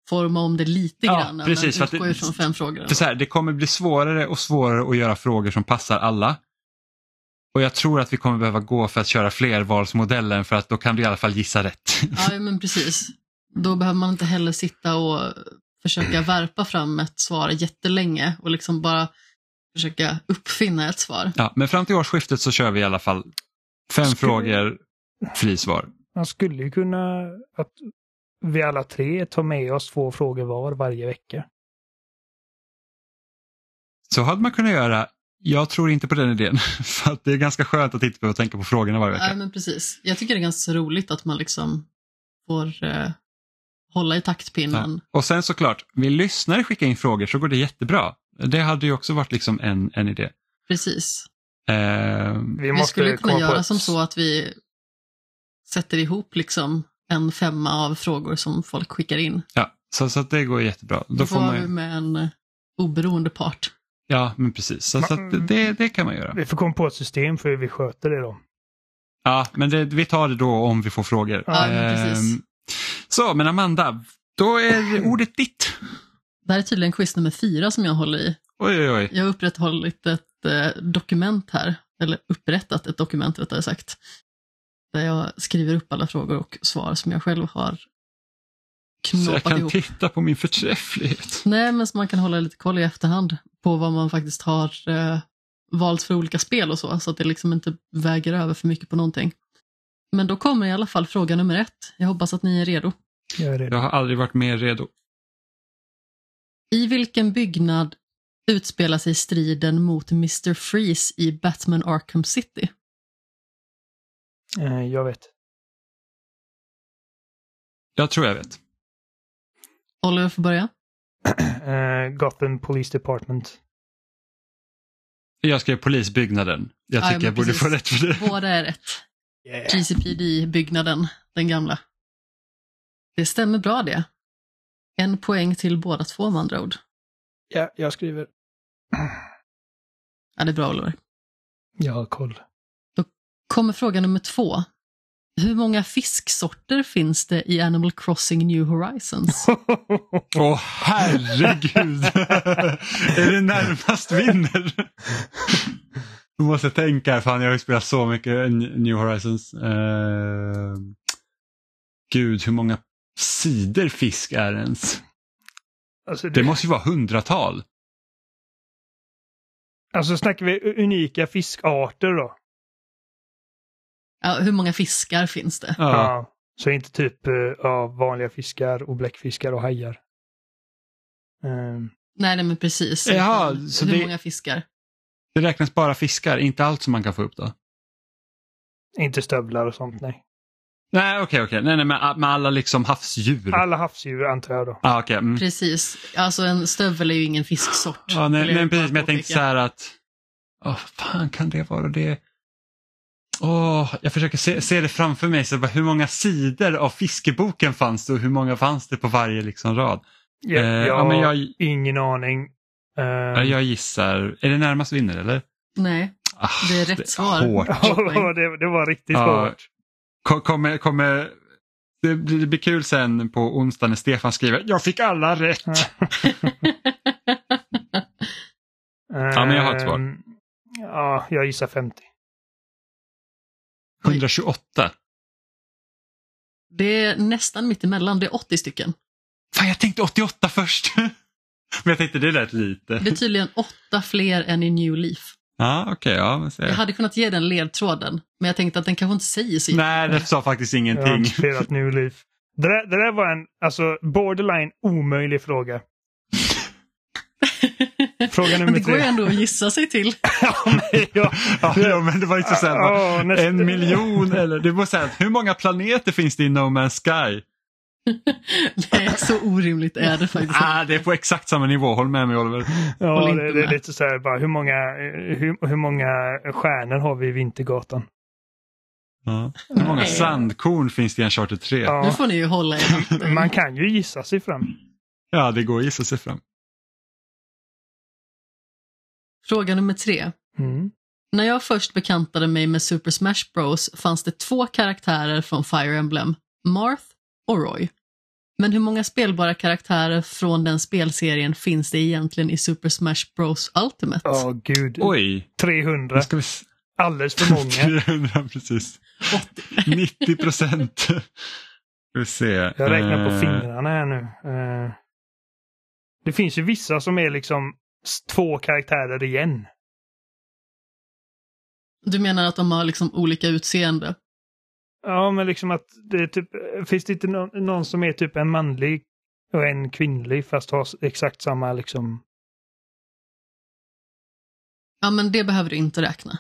Speaker 3: forma om det lite
Speaker 1: Ja,
Speaker 3: grann,
Speaker 1: precis,
Speaker 3: men utgå
Speaker 1: det-
Speaker 3: ifrån fem frågor.
Speaker 1: För så här, det kommer bli svårare och svårare att göra frågor som passar alla. Och jag tror att vi kommer behöva gå för att köra flervalsmodellen för att då kan du i alla fall gissa rätt.
Speaker 3: Ja, men precis. Då behöver man inte heller sitta och försöka värpa fram ett svar jättelänge och liksom bara försöka uppfinna ett svar.
Speaker 1: Ja, men fram till årsskiftet så kör vi i alla fall fem
Speaker 2: Skulle-
Speaker 1: frågor, frisvar.
Speaker 2: Man skulle ju kunna att vi alla tre tar med oss två frågor var varje vecka.
Speaker 1: Så hade man kunnat göra. Jag tror inte på den idén. För att det är ganska skönt att inte behöva tänka på frågorna varje vecka.
Speaker 3: Ja, men precis. Jag tycker det är ganska roligt att man liksom får eh, hålla i taktpinnen.
Speaker 1: Ja. Och sen såklart, vill lyssnare skicka in frågor så går det jättebra. Det hade ju också varit liksom en, en idé.
Speaker 3: Precis.
Speaker 1: Eh,
Speaker 2: Vi,
Speaker 3: Vi skulle kunna göra
Speaker 2: ett-
Speaker 3: som så att vi sätter ihop liksom en femma av frågor som folk skickar in.
Speaker 1: ja, så, så att det går jättebra. Då
Speaker 3: Då
Speaker 1: får man ju,
Speaker 3: med en oberoende part.
Speaker 1: ja, men precis. Så, så att
Speaker 2: Man-
Speaker 1: det, det kan man göra.
Speaker 2: Vi får komma på ett system för hur vi sköter det då.
Speaker 1: Ja, men det, vi tar det då om vi får frågor.
Speaker 3: Ja, men precis.
Speaker 1: Ehm, så, men Amanda, då är ordet ditt.
Speaker 3: Det här är tydligen quiz nummer fyra som jag håller i.
Speaker 1: Oj, oj, oj.
Speaker 3: Jag har upprätthållit ett eh, dokument här, eller upprättat ett dokument rättare sagt. Där jag skriver upp alla frågor och svar som jag själv har
Speaker 1: Så jag
Speaker 3: knåpat
Speaker 1: kan
Speaker 3: ihop.
Speaker 1: titta på min förträfflighet.
Speaker 3: Nej, men så man kan hålla lite koll i efterhand på vad man faktiskt har eh, valt för olika spel och så, så att det liksom inte väger över för mycket på någonting. Men då kommer i alla fall fråga nummer ett. Jag hoppas att ni är redo.
Speaker 2: Jag är redo.
Speaker 1: Jag har aldrig varit mer redo.
Speaker 3: I vilken byggnad utspelar sig striden mot Mr. Freeze i Batman Arkham City?
Speaker 2: Eh, Jag vet.
Speaker 1: Jag tror jag vet.
Speaker 3: Oliver får börja.
Speaker 2: Eh, Gotham Police Department.
Speaker 1: Jag skrev polisbyggnaden. Jag
Speaker 3: Ja,
Speaker 1: tycker
Speaker 3: men
Speaker 1: jag borde
Speaker 3: precis.
Speaker 1: få rätt för det.
Speaker 3: Båda är rätt.
Speaker 2: Yeah.
Speaker 3: GCPD-byggnaden, den gamla. Det stämmer bra det. En poäng till båda två med andra ord.
Speaker 2: Ja, jag skriver.
Speaker 3: Ja, det är bra Oliver.
Speaker 2: Jag har koll.
Speaker 3: Kommer fråga nummer två. Hur många fisksorter finns det i Animal Crossing New Horizons?
Speaker 1: Åh herregud! är det närmast vinner? Då måste jag tänka, fan jag har ju spelat så mycket New Horizons. Eh, gud, hur många sidor fisk är ens?
Speaker 2: alltså,
Speaker 1: Det
Speaker 2: det,
Speaker 1: måste ju vara hundratal.
Speaker 2: alltså snackar vi unika fiskarter då?
Speaker 3: Ja, hur många fiskar finns det?
Speaker 1: Ja.
Speaker 2: Så inte typ eh, ja, vanliga fiskar och bläckfiskar och hajar. Ehm,
Speaker 3: Nej, nej men precis.
Speaker 1: Jaha, så
Speaker 3: hur
Speaker 1: det-
Speaker 3: många fiskar?
Speaker 1: Det räknas bara fiskar, inte allt som man kan få upp då?
Speaker 2: inte stövlar och sånt, nej.
Speaker 1: Nej, okej, okej. Nej, nej, men med alla liksom havsdjur.
Speaker 2: Alla havsdjur antar jag då.
Speaker 1: Ah, okej. mm.
Speaker 3: Precis. Alltså en stövel är ju ingen fisksort.
Speaker 1: Ja, nej, nej, precis. Men jag tänkte så här att... Åh, fan kan det vara det? Åh, jag försöker se, se det framför mig. Så bara, hur många sidor av fiskeboken fanns det och hur många fanns det på varje liksom, rad?
Speaker 2: Jag,
Speaker 1: Eh,
Speaker 2: jag
Speaker 1: ja, men jag,
Speaker 2: ingen aning.
Speaker 1: Ja, jag gissar. Är det närmast vinner eller?
Speaker 3: Nej,
Speaker 1: Ah,
Speaker 3: det är rätt svar.
Speaker 1: Hårt.
Speaker 2: Ja, det, det var riktigt
Speaker 1: Ja.
Speaker 2: hårt.
Speaker 1: Ko- Kommer, kommer, det, blir, det blir kul sen på onsdag när Stefan skriver Jag fick alla rätt. Ja, men jag har ett svar.
Speaker 2: Ehm, Ja, jag gissar 50.
Speaker 3: Oj.
Speaker 1: 128.
Speaker 3: Det är nästan mitt emellan, det är 80 stycken.
Speaker 1: Fan, jag tänkte 88 först. Men jag tänkte det lät lite.
Speaker 3: Det är tydligen åtta fler än i New Leaf.
Speaker 1: Ja, okej. ja, men
Speaker 3: Jag hade kunnat ge den ledtråden, men jag tänkte att den kanske inte säger så
Speaker 1: Nej, det sa faktiskt
Speaker 2: Jag har
Speaker 1: ingenting.
Speaker 2: inte spelat New Leaf. Det där, det där var en alltså, borderline omöjlig fråga. Fråga
Speaker 3: Men
Speaker 2: nummer
Speaker 3: det går ju
Speaker 2: tre.
Speaker 3: ändå att gissa sig till.
Speaker 2: ja, men, ja,
Speaker 1: Ja, men det var inte så här,
Speaker 2: nästa-
Speaker 1: en miljon eller det var så här, hur många planeter finns det i No Man's Sky?
Speaker 3: Nej, så orimligt är det faktiskt.
Speaker 1: Ah, det är på exakt samma nivå, håll med mig Oliver.
Speaker 2: Ja, det, det är lite så här bara hur många, hur, hur många stjärnor har vi i Vintergatan?
Speaker 1: Ja. Hur många
Speaker 3: Nej.
Speaker 1: sandkorn finns det i Uncharted 3? Ja.
Speaker 3: Nu
Speaker 2: Ja,
Speaker 3: får ni ju hålla er.
Speaker 2: man kan ju gissa sig fram.
Speaker 1: det går att gissa sig fram.
Speaker 3: Fråga nummer tre.
Speaker 2: Mm.
Speaker 3: När jag först bekantade mig med Super Smash Bros fanns det två karaktärer från Fire Emblem, Marth och Roy. Men hur många spelbara karaktärer från den spelserien finns det egentligen i Super Smash Bros Ultimate?
Speaker 2: Ja, gud.
Speaker 1: Oj,
Speaker 2: 300.
Speaker 1: nu ska vi...
Speaker 2: Alldeles för många.
Speaker 1: 300 precis.
Speaker 3: 80.
Speaker 1: 90 procent. Ska vi se.
Speaker 2: Jag räknar på
Speaker 1: Eh,
Speaker 2: fingrarna här nu. Eh, Det finns ju vissa som är liksom två karaktärer igen.
Speaker 3: Du menar att de har liksom olika utseende?
Speaker 2: Ja, men liksom att det är typ, finns det inte någon, någon som är typ en manlig och en kvinnlig fast har exakt samma liksom
Speaker 3: Ja, men det behöver du inte räkna.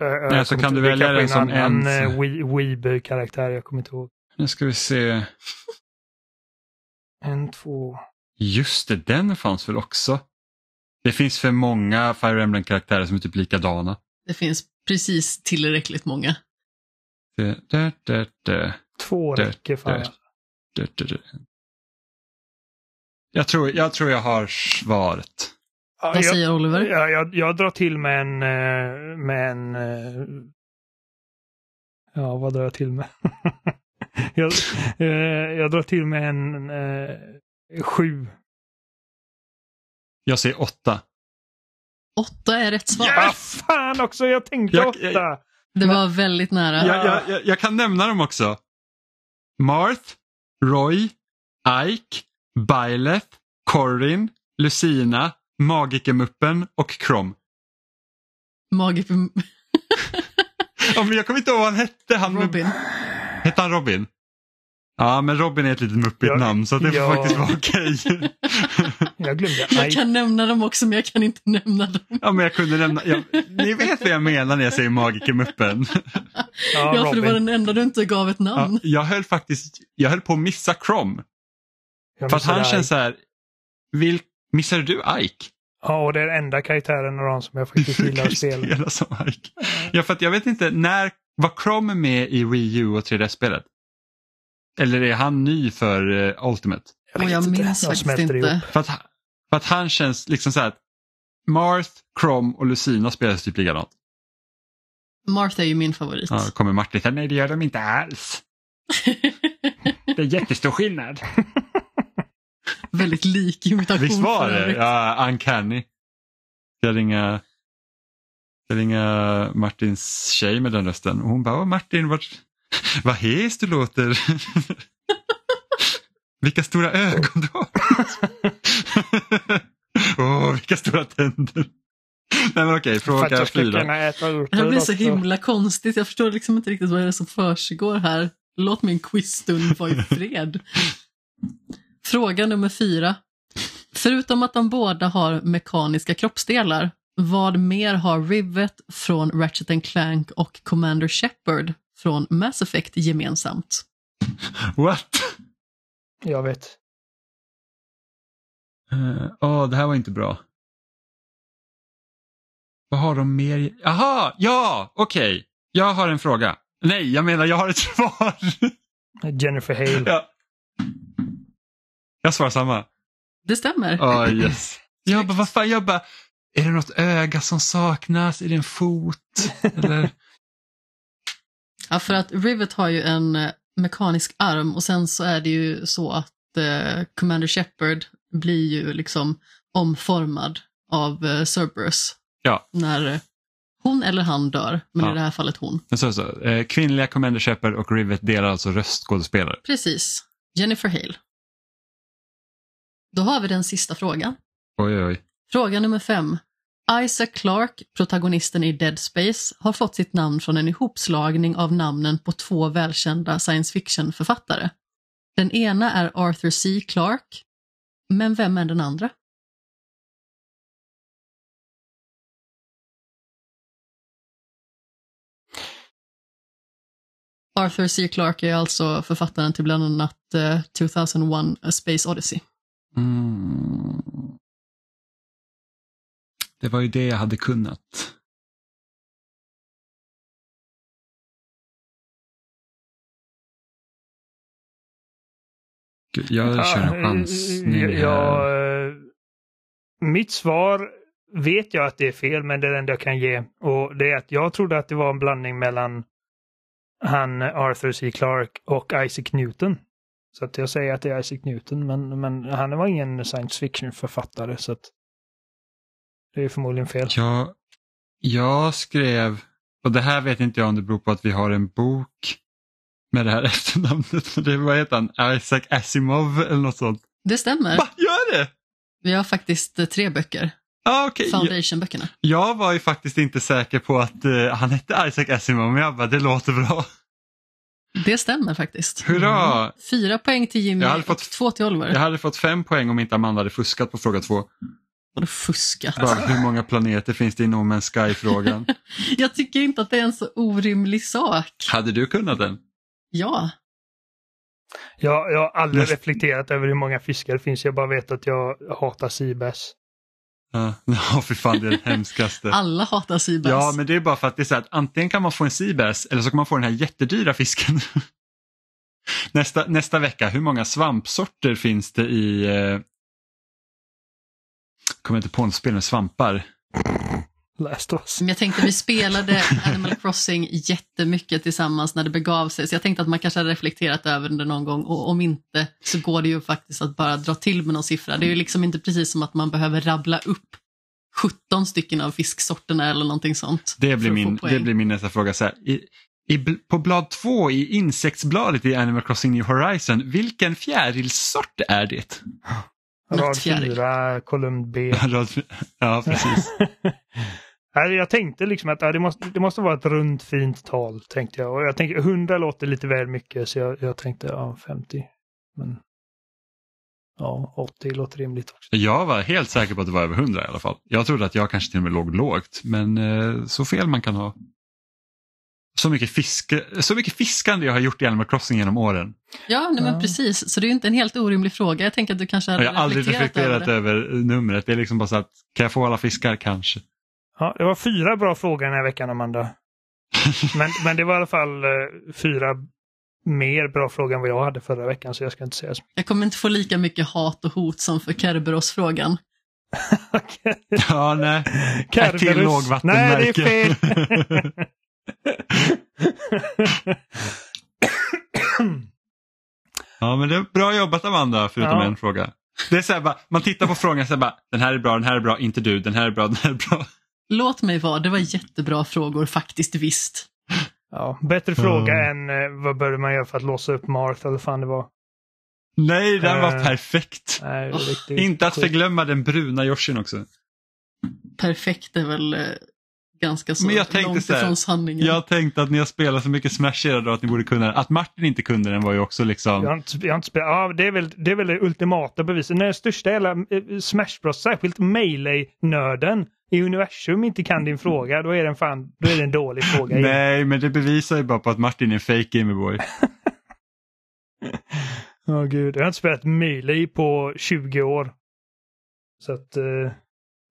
Speaker 2: Ö,
Speaker 1: Nej,
Speaker 2: jag
Speaker 1: så kan du välja den som
Speaker 2: annan,
Speaker 1: en-
Speaker 2: eh, Wee- Weeb-karaktär, jag kommer inte ihåg.
Speaker 1: Nu ska vi se.
Speaker 2: En, två...
Speaker 1: Just det, den fanns väl också? Det finns för många Fire Emblem-karaktärer som är typ likadana.
Speaker 3: Det finns precis tillräckligt många.
Speaker 2: Två räcker fan.
Speaker 1: Jag, tror, jag tror jag har svaret.
Speaker 2: Ja,
Speaker 3: Vad
Speaker 2: jag,
Speaker 3: säger Oliver?
Speaker 2: jag, jag, jag drar till med en... eh, Med en eh, ja, vad drar jag till med? jag, eh, jag drar till med en eh, sju.
Speaker 1: Jag säger åtta.
Speaker 3: Åtta är rätt svar.
Speaker 2: Ja, fan också! Jag tänkte
Speaker 1: Jag-
Speaker 2: åtta!
Speaker 3: Det var väldigt nära.
Speaker 1: Jag, jag, jag, jag kan nämna dem också. Marth, Roy, Ike, Byleth, Corin, Lucina, Magikermuppen och Krom.
Speaker 3: Magi för
Speaker 1: Ja, jag kommer inte ihåg vad han hette. Han
Speaker 3: Robin.
Speaker 1: Hette han Robin? Ja, men Robin är ett litet muppigt
Speaker 2: Ja,
Speaker 1: namn så det får
Speaker 2: ja.
Speaker 1: faktiskt vara okej.
Speaker 2: Jag glömde.
Speaker 3: Jag kan nämna dem också, men jag kan inte nämna dem.
Speaker 1: ja, men jag kunde nämna, ja, ni vet vad jag menar när jag säger Magikermuppen.
Speaker 2: Ja,
Speaker 3: Ja, för det var den enda du inte gav ett
Speaker 1: Ja,
Speaker 3: namn.
Speaker 1: jag höll faktiskt, jag höll på att missa Krom.
Speaker 2: Jag
Speaker 1: För att han känns så här, vil, missade du Ike?
Speaker 2: Ja, och det är den enda karaktären av dem som jag faktiskt gillar att spela.
Speaker 1: spela som Ike. Ja, för att jag vet inte, när var Krom med i Wii U och 3DS-spelet? Eller är han ny för uh, Ultimate?
Speaker 3: Och jag
Speaker 2: inte.
Speaker 3: minns faktiskt inte.
Speaker 2: ihop.
Speaker 1: För att, för att han känns liksom så här att Marth, Krom och Lucina spelas typ likadant.
Speaker 3: Martha är ju min favorit.
Speaker 1: Ja, kommer Martin säga, nej det gör de inte alls. Det är jättestor skillnad.
Speaker 3: Väldigt lik imitation
Speaker 1: Visst var det? Ja, uncanny. Ska jag ringa, ska jag ringa Martins tjej med den rösten? Och hon bara, "Åh, Martin, vad, vad hes du låter. vilka stora ögon du har. Åh, vilka stora tänder. Nej men okej, fråga fyra.
Speaker 3: Det här blir så himla konstigt. Jag förstår liksom inte riktigt vad det är som försiggår här. Låt min quizstund vara i fred. Fråga nummer fyra. Förutom att de båda har mekaniska kroppsdelar, vad mer har Rivet från Ratchet Clank och Commander Shepard från Mass Effect gemensamt?
Speaker 1: What?
Speaker 2: Jag vet.
Speaker 1: Eh, Åh, det här var inte bra. Vad har de mer? i- Aha, ja, okej. Jag har en fråga. Nej, jag menar jag har ett svar.
Speaker 2: Jennifer Hale.
Speaker 1: ja. Jag svarar samma.
Speaker 3: Det stämmer.
Speaker 1: Oh, yes. Jag bara, vad fan, jag bara, är det något öga som saknas? Är det en fot? Eller?
Speaker 3: Ja, för att Rivet har ju en eh, mekanisk arm och sen så är det ju så att eh, Commander Shepard blir ju liksom omformad av eh, Cerberus.
Speaker 1: Ja.
Speaker 3: När eh, hon eller han dör, men
Speaker 1: Ja.
Speaker 3: i det här fallet hon.
Speaker 1: Så, så, eh, kvinnliga Commander Shepard och Rivet delar alltså röstskådespelare.
Speaker 3: Precis. Jennifer Hale. Då har vi den sista frågan.
Speaker 1: Oj, oj, oj.
Speaker 3: Fråga nummer fem. Isaac Clarke, protagonisten i Dead Space, har fått sitt namn från en ihopslagning av namnen på två välkända science fiction-författare. Den ena är Arthur C. Clarke, men vem är den andra? Arthur C. Clarke är alltså författaren till bland annat eh, 2001 A Space Odyssey.
Speaker 1: Mm. Det var ju det jag hade kunnat. Gud, jag kör en chansning
Speaker 2: Ja,
Speaker 1: här.
Speaker 2: ja, eh, mitt svar vet jag att det är fel, men det är det enda jag kan ge. Och det är att jag trodde att det var en blandning mellan han Arthur C. Clarke och Isaac Newton. Så att jag säger att det är Isaac Newton, men, men han var ingen science fiction-författare, så att det är förmodligen fel.
Speaker 1: Jag, jag skrev, och det här vet inte jag om det beror på att vi har en bok med det här efternamnet. Det, vad heter han? Isaac Asimov eller något sånt.
Speaker 3: Det stämmer.
Speaker 1: Va, gör det?
Speaker 3: Vi har faktiskt eh, tre böcker.
Speaker 1: Ah, okay. jag,
Speaker 3: Foundation-böckerna.
Speaker 1: jag var ju faktiskt inte säker på att eh, han hette Isaac Asimov, men jag bara, det låter bra.
Speaker 3: Det stämmer faktiskt.
Speaker 1: Hurra!
Speaker 3: Fyra poäng till Jimmy
Speaker 1: Jag hade fått-
Speaker 3: och två till Oliver.
Speaker 1: Jag hade fått fem poäng om inte Amanda hade fuskat på fråga två.
Speaker 3: Vadå fuskat?
Speaker 1: Bara, hur många planeter finns det i No Man's Sky-frågan?
Speaker 3: Jag tycker inte att det är en så orimlig sak.
Speaker 1: hade du kunnat den?
Speaker 3: Ja,
Speaker 2: Jag, jag har aldrig
Speaker 1: Näst-
Speaker 2: reflekterat över hur många fiskar det finns. Jag bara vet att jag hatar seabass.
Speaker 1: Ja, ja för fan det är det hemskaste.
Speaker 3: alla hatar Seabass.
Speaker 1: Ja, men det är bara för att det är så att antingen kan man få en seabass eller så kan man få den här jättedyra fisken. nästa, nästa vecka, hur många svampsorter finns det i... Kommer inte på något spel med svampar.
Speaker 2: Last of us.
Speaker 3: Men jag tänkte vi spelade Animal Crossing jättemycket tillsammans när det begav sig, så jag tänkte att man kanske hade reflekterat över det någon gång och om inte så går det ju faktiskt att bara dra till med någon siffra. Det är ju liksom inte precis som att man behöver rabbla upp 17 stycken av fisksorterna eller någonting sånt.
Speaker 1: Det blir, min, det blir min nästa fråga. Så här, i, i, på blad två i insektsbladet i Animal Crossing New Horizon, vilken fjärilsort är det?
Speaker 2: Rad
Speaker 3: Nattfjäril.
Speaker 2: 4, kolumn B.
Speaker 1: ja, precis.
Speaker 2: Jag tänkte liksom att det, måste, det måste vara ett runt fint tal, tänkte jag. Och jag tänkte 100 låter lite väl mycket, så jag, jag tänkte ja, 50. Men ja, 80 låter rimligt också.
Speaker 1: Jag var helt säker på att det var över 100 i alla fall. Jag trodde att jag kanske till och med låg lågt, men eh, så fel man kan ha. Så mycket, fiske, så mycket fiskande jag har gjort i Animal Crossing genom åren.
Speaker 3: Ja, nej, men precis. Så det är ju inte en helt orimlig fråga. Jag tänker att du kanske hade
Speaker 1: Jag har aldrig reflekterat
Speaker 3: över
Speaker 1: över numret. Det är liksom bara så att, kan jag få alla fiskar kanske?
Speaker 2: Ja, det var fyra bra frågor den här veckan, Amanda. Men, men det var i alla fall eh, fyra mer bra frågor än vad jag hade förra veckan, så jag ska inte säga så
Speaker 3: Jag kommer inte få lika mycket hat och hot som för Kerberos-frågan.
Speaker 2: mycket.
Speaker 1: Ja, nej. Ett till
Speaker 2: Kerberus. Nej, det är
Speaker 1: lågvattenmärke.
Speaker 2: fel.
Speaker 1: Ja, men det är bra jobbat Amanda, förutom
Speaker 2: Ja.
Speaker 1: en fråga. Det är så här, bara, man tittar på frågan säger bara, den här är bra, den här är bra, inte du, den här är bra, den här är bra.
Speaker 3: Låt mig vara, det var jättebra frågor faktiskt, visst.
Speaker 2: ja, bättre fråga
Speaker 1: Mm.
Speaker 2: än eh, vad började man göra för att låsa upp Marth eller fan det var.
Speaker 1: Nej, den var
Speaker 2: Eh.
Speaker 1: perfekt.
Speaker 2: Nej,
Speaker 3: Oh,
Speaker 1: Inte att förglömma den bruna Yoshin också.
Speaker 3: Perfekt är väl eh, ganska så
Speaker 1: Men jag tänkte
Speaker 3: långt
Speaker 1: så här,
Speaker 3: ifrån sanningen.
Speaker 1: Jag tänkte att ni har spelat så mycket Smash era då att ni borde kunna den. Att Martin inte kunde den var ju också liksom...
Speaker 2: Jag har inte, jag har inte spelat. Ja, det är, väl, det är väl det ultimata beviset. När den största jävla eh, Smash Bros, särskilt Melee-nörden i universum inte kan din fråga, då är det en, fan, då är det en dålig fråga. igen.
Speaker 1: Nej, men det bevisar ju bara på att Martin är en fake Gameboy.
Speaker 2: Åh gud, jag har inte spelat Melee på 20 år. Så att, eh,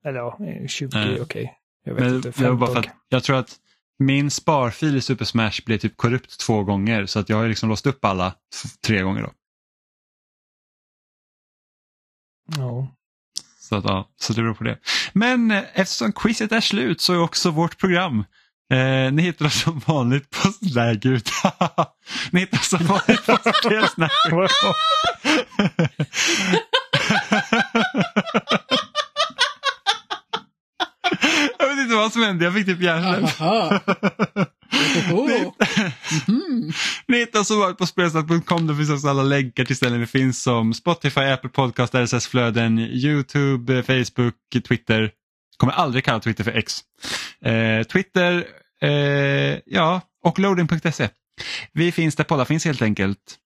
Speaker 2: eller ja, eh, 20,
Speaker 1: Nej.
Speaker 2: okej. Jag vet
Speaker 1: Men
Speaker 2: inte, 15
Speaker 1: bara för att jag tror att min sparfil i Super Smash blev typ korrupt två gånger så att jag har liksom låst upp alla tre gånger då.
Speaker 2: Ja.
Speaker 1: Så, att, ja, så det beror på det. Men eh, eftersom quizet är slut så är också vårt program. Eh, ni hittar oss som vanligt på... Nej gud. ni hittar oss som vanligt på Spelsnack. jag vet inte vad som hände, jag fick typ hjärnsläpp.
Speaker 3: Mhm.
Speaker 1: Ni hittar oss varit på spelsnack.com. Där finns också alla länkar till ställen vi finns som Spotify, Apple Podcast, RSS-flöden, YouTube, eh, Facebook, Twitter. Kommer aldrig kalla Twitter för X. Eh, Twitter, eh, ja, och loading.se. Vi finns där poddar finns helt enkelt.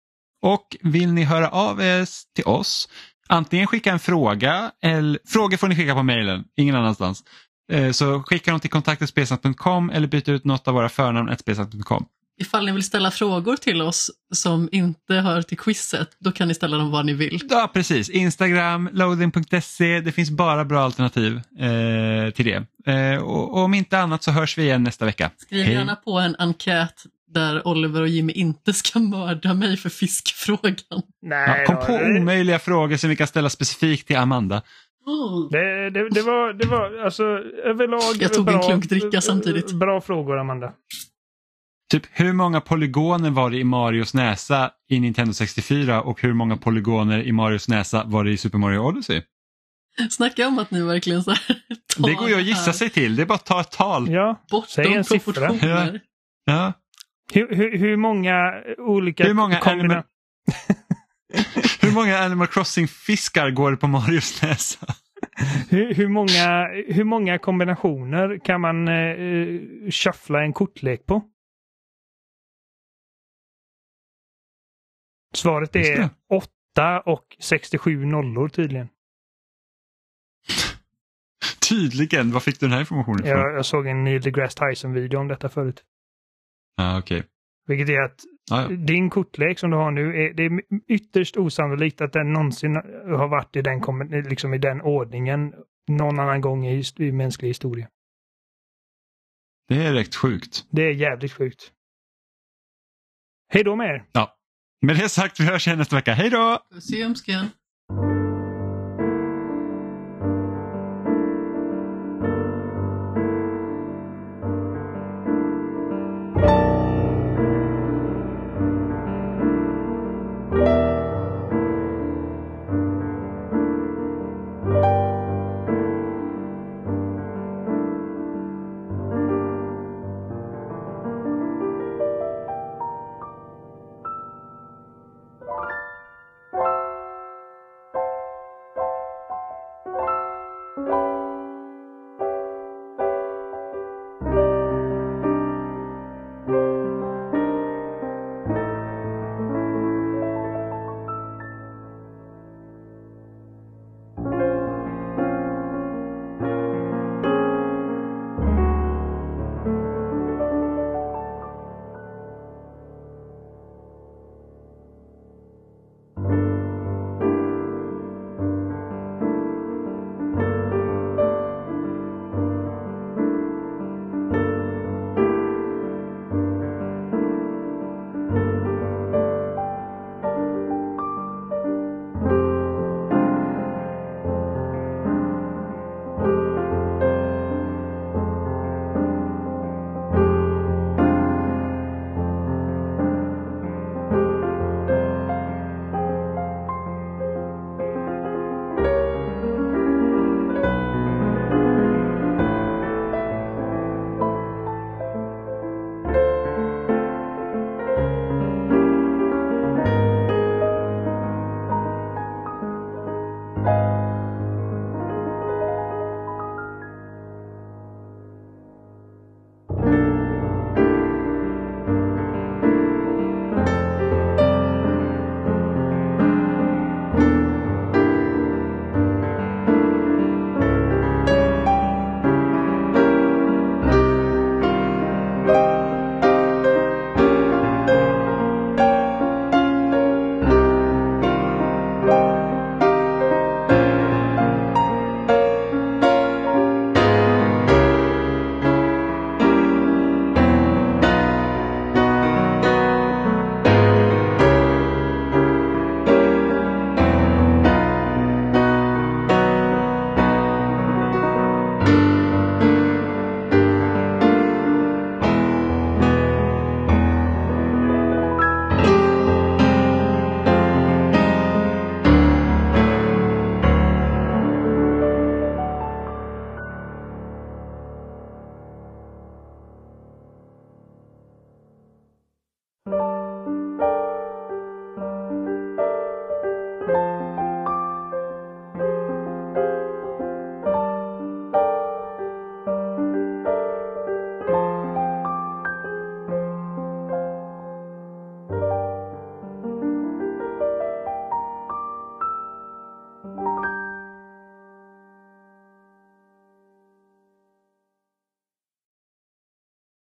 Speaker 1: Och vill ni höra av er till oss, antingen skicka en fråga, eller frågor får ni skicka på mejlen, ingen annanstans. Eh, Så skicka dem till kontaktetspelsnack.com eller byt ut något av våra förnamn spelsnack.com.
Speaker 3: Ifall ni vill ställa frågor till oss som inte hör till quizet, då kan ni ställa dem var ni vill.
Speaker 1: Ja, precis. Instagram, loading.se. Det finns bara bra alternativ eh, till det. Eh, och, och om inte annat så hörs vi igen nästa vecka.
Speaker 3: Skriv
Speaker 1: Hej.
Speaker 3: gärna på en enkät där Oliver och Jimmy inte ska mörda mig för fiskfrågan.
Speaker 1: Ja,
Speaker 2: Nej,
Speaker 1: kom
Speaker 2: då,
Speaker 1: på omöjliga frågor som vi kan ställa specifikt till Amanda.
Speaker 2: Det, det, det, var, det var alltså överlag
Speaker 3: Jag tog en
Speaker 2: bra,
Speaker 3: klunk dricka samtidigt.
Speaker 2: Bra frågor, Amanda.
Speaker 1: Typ hur många polygoner var det i Marios näsa i Nintendo 64 och hur många polygoner i Marios näsa var det i Super Mario Odyssey?
Speaker 3: Snacka om att ni verkligen så här
Speaker 1: Det går ju att
Speaker 3: här
Speaker 1: gissa sig till, det är bara att ta ett tal.
Speaker 2: Ja, Säg
Speaker 3: bortom
Speaker 2: en siffra.
Speaker 3: proportioner.
Speaker 1: Ja.
Speaker 2: hur, hur, hur många olika
Speaker 1: Hur många
Speaker 2: kombina-
Speaker 1: Hur många Animal Crossing-fiskar går det på Marios näsa?
Speaker 2: hur, hur, många, hur många kombinationer kan man eh, shuffla en kortlek på? Svaret är
Speaker 1: det.
Speaker 2: 8 och 67 nollor tydligen.
Speaker 1: Tydligen, var fick du den här informationen ifrån?
Speaker 2: Jag, jag såg en Neil deGrasse Tyson-video om detta förut.
Speaker 1: Ja, okej.
Speaker 2: Vilket är att
Speaker 1: Ja, ja.
Speaker 2: din kortlek som du har nu, är, det är ytterst osannolikt att den någonsin har varit i den, liksom i den ordningen någon annan gång i, i mänsklig historia.
Speaker 1: Det är rätt sjukt.
Speaker 2: Det är jävligt sjukt. Hej då med er!
Speaker 1: Ja. Med det sagt, vi hörs igen nästa vecka. Hej då!
Speaker 3: Puss i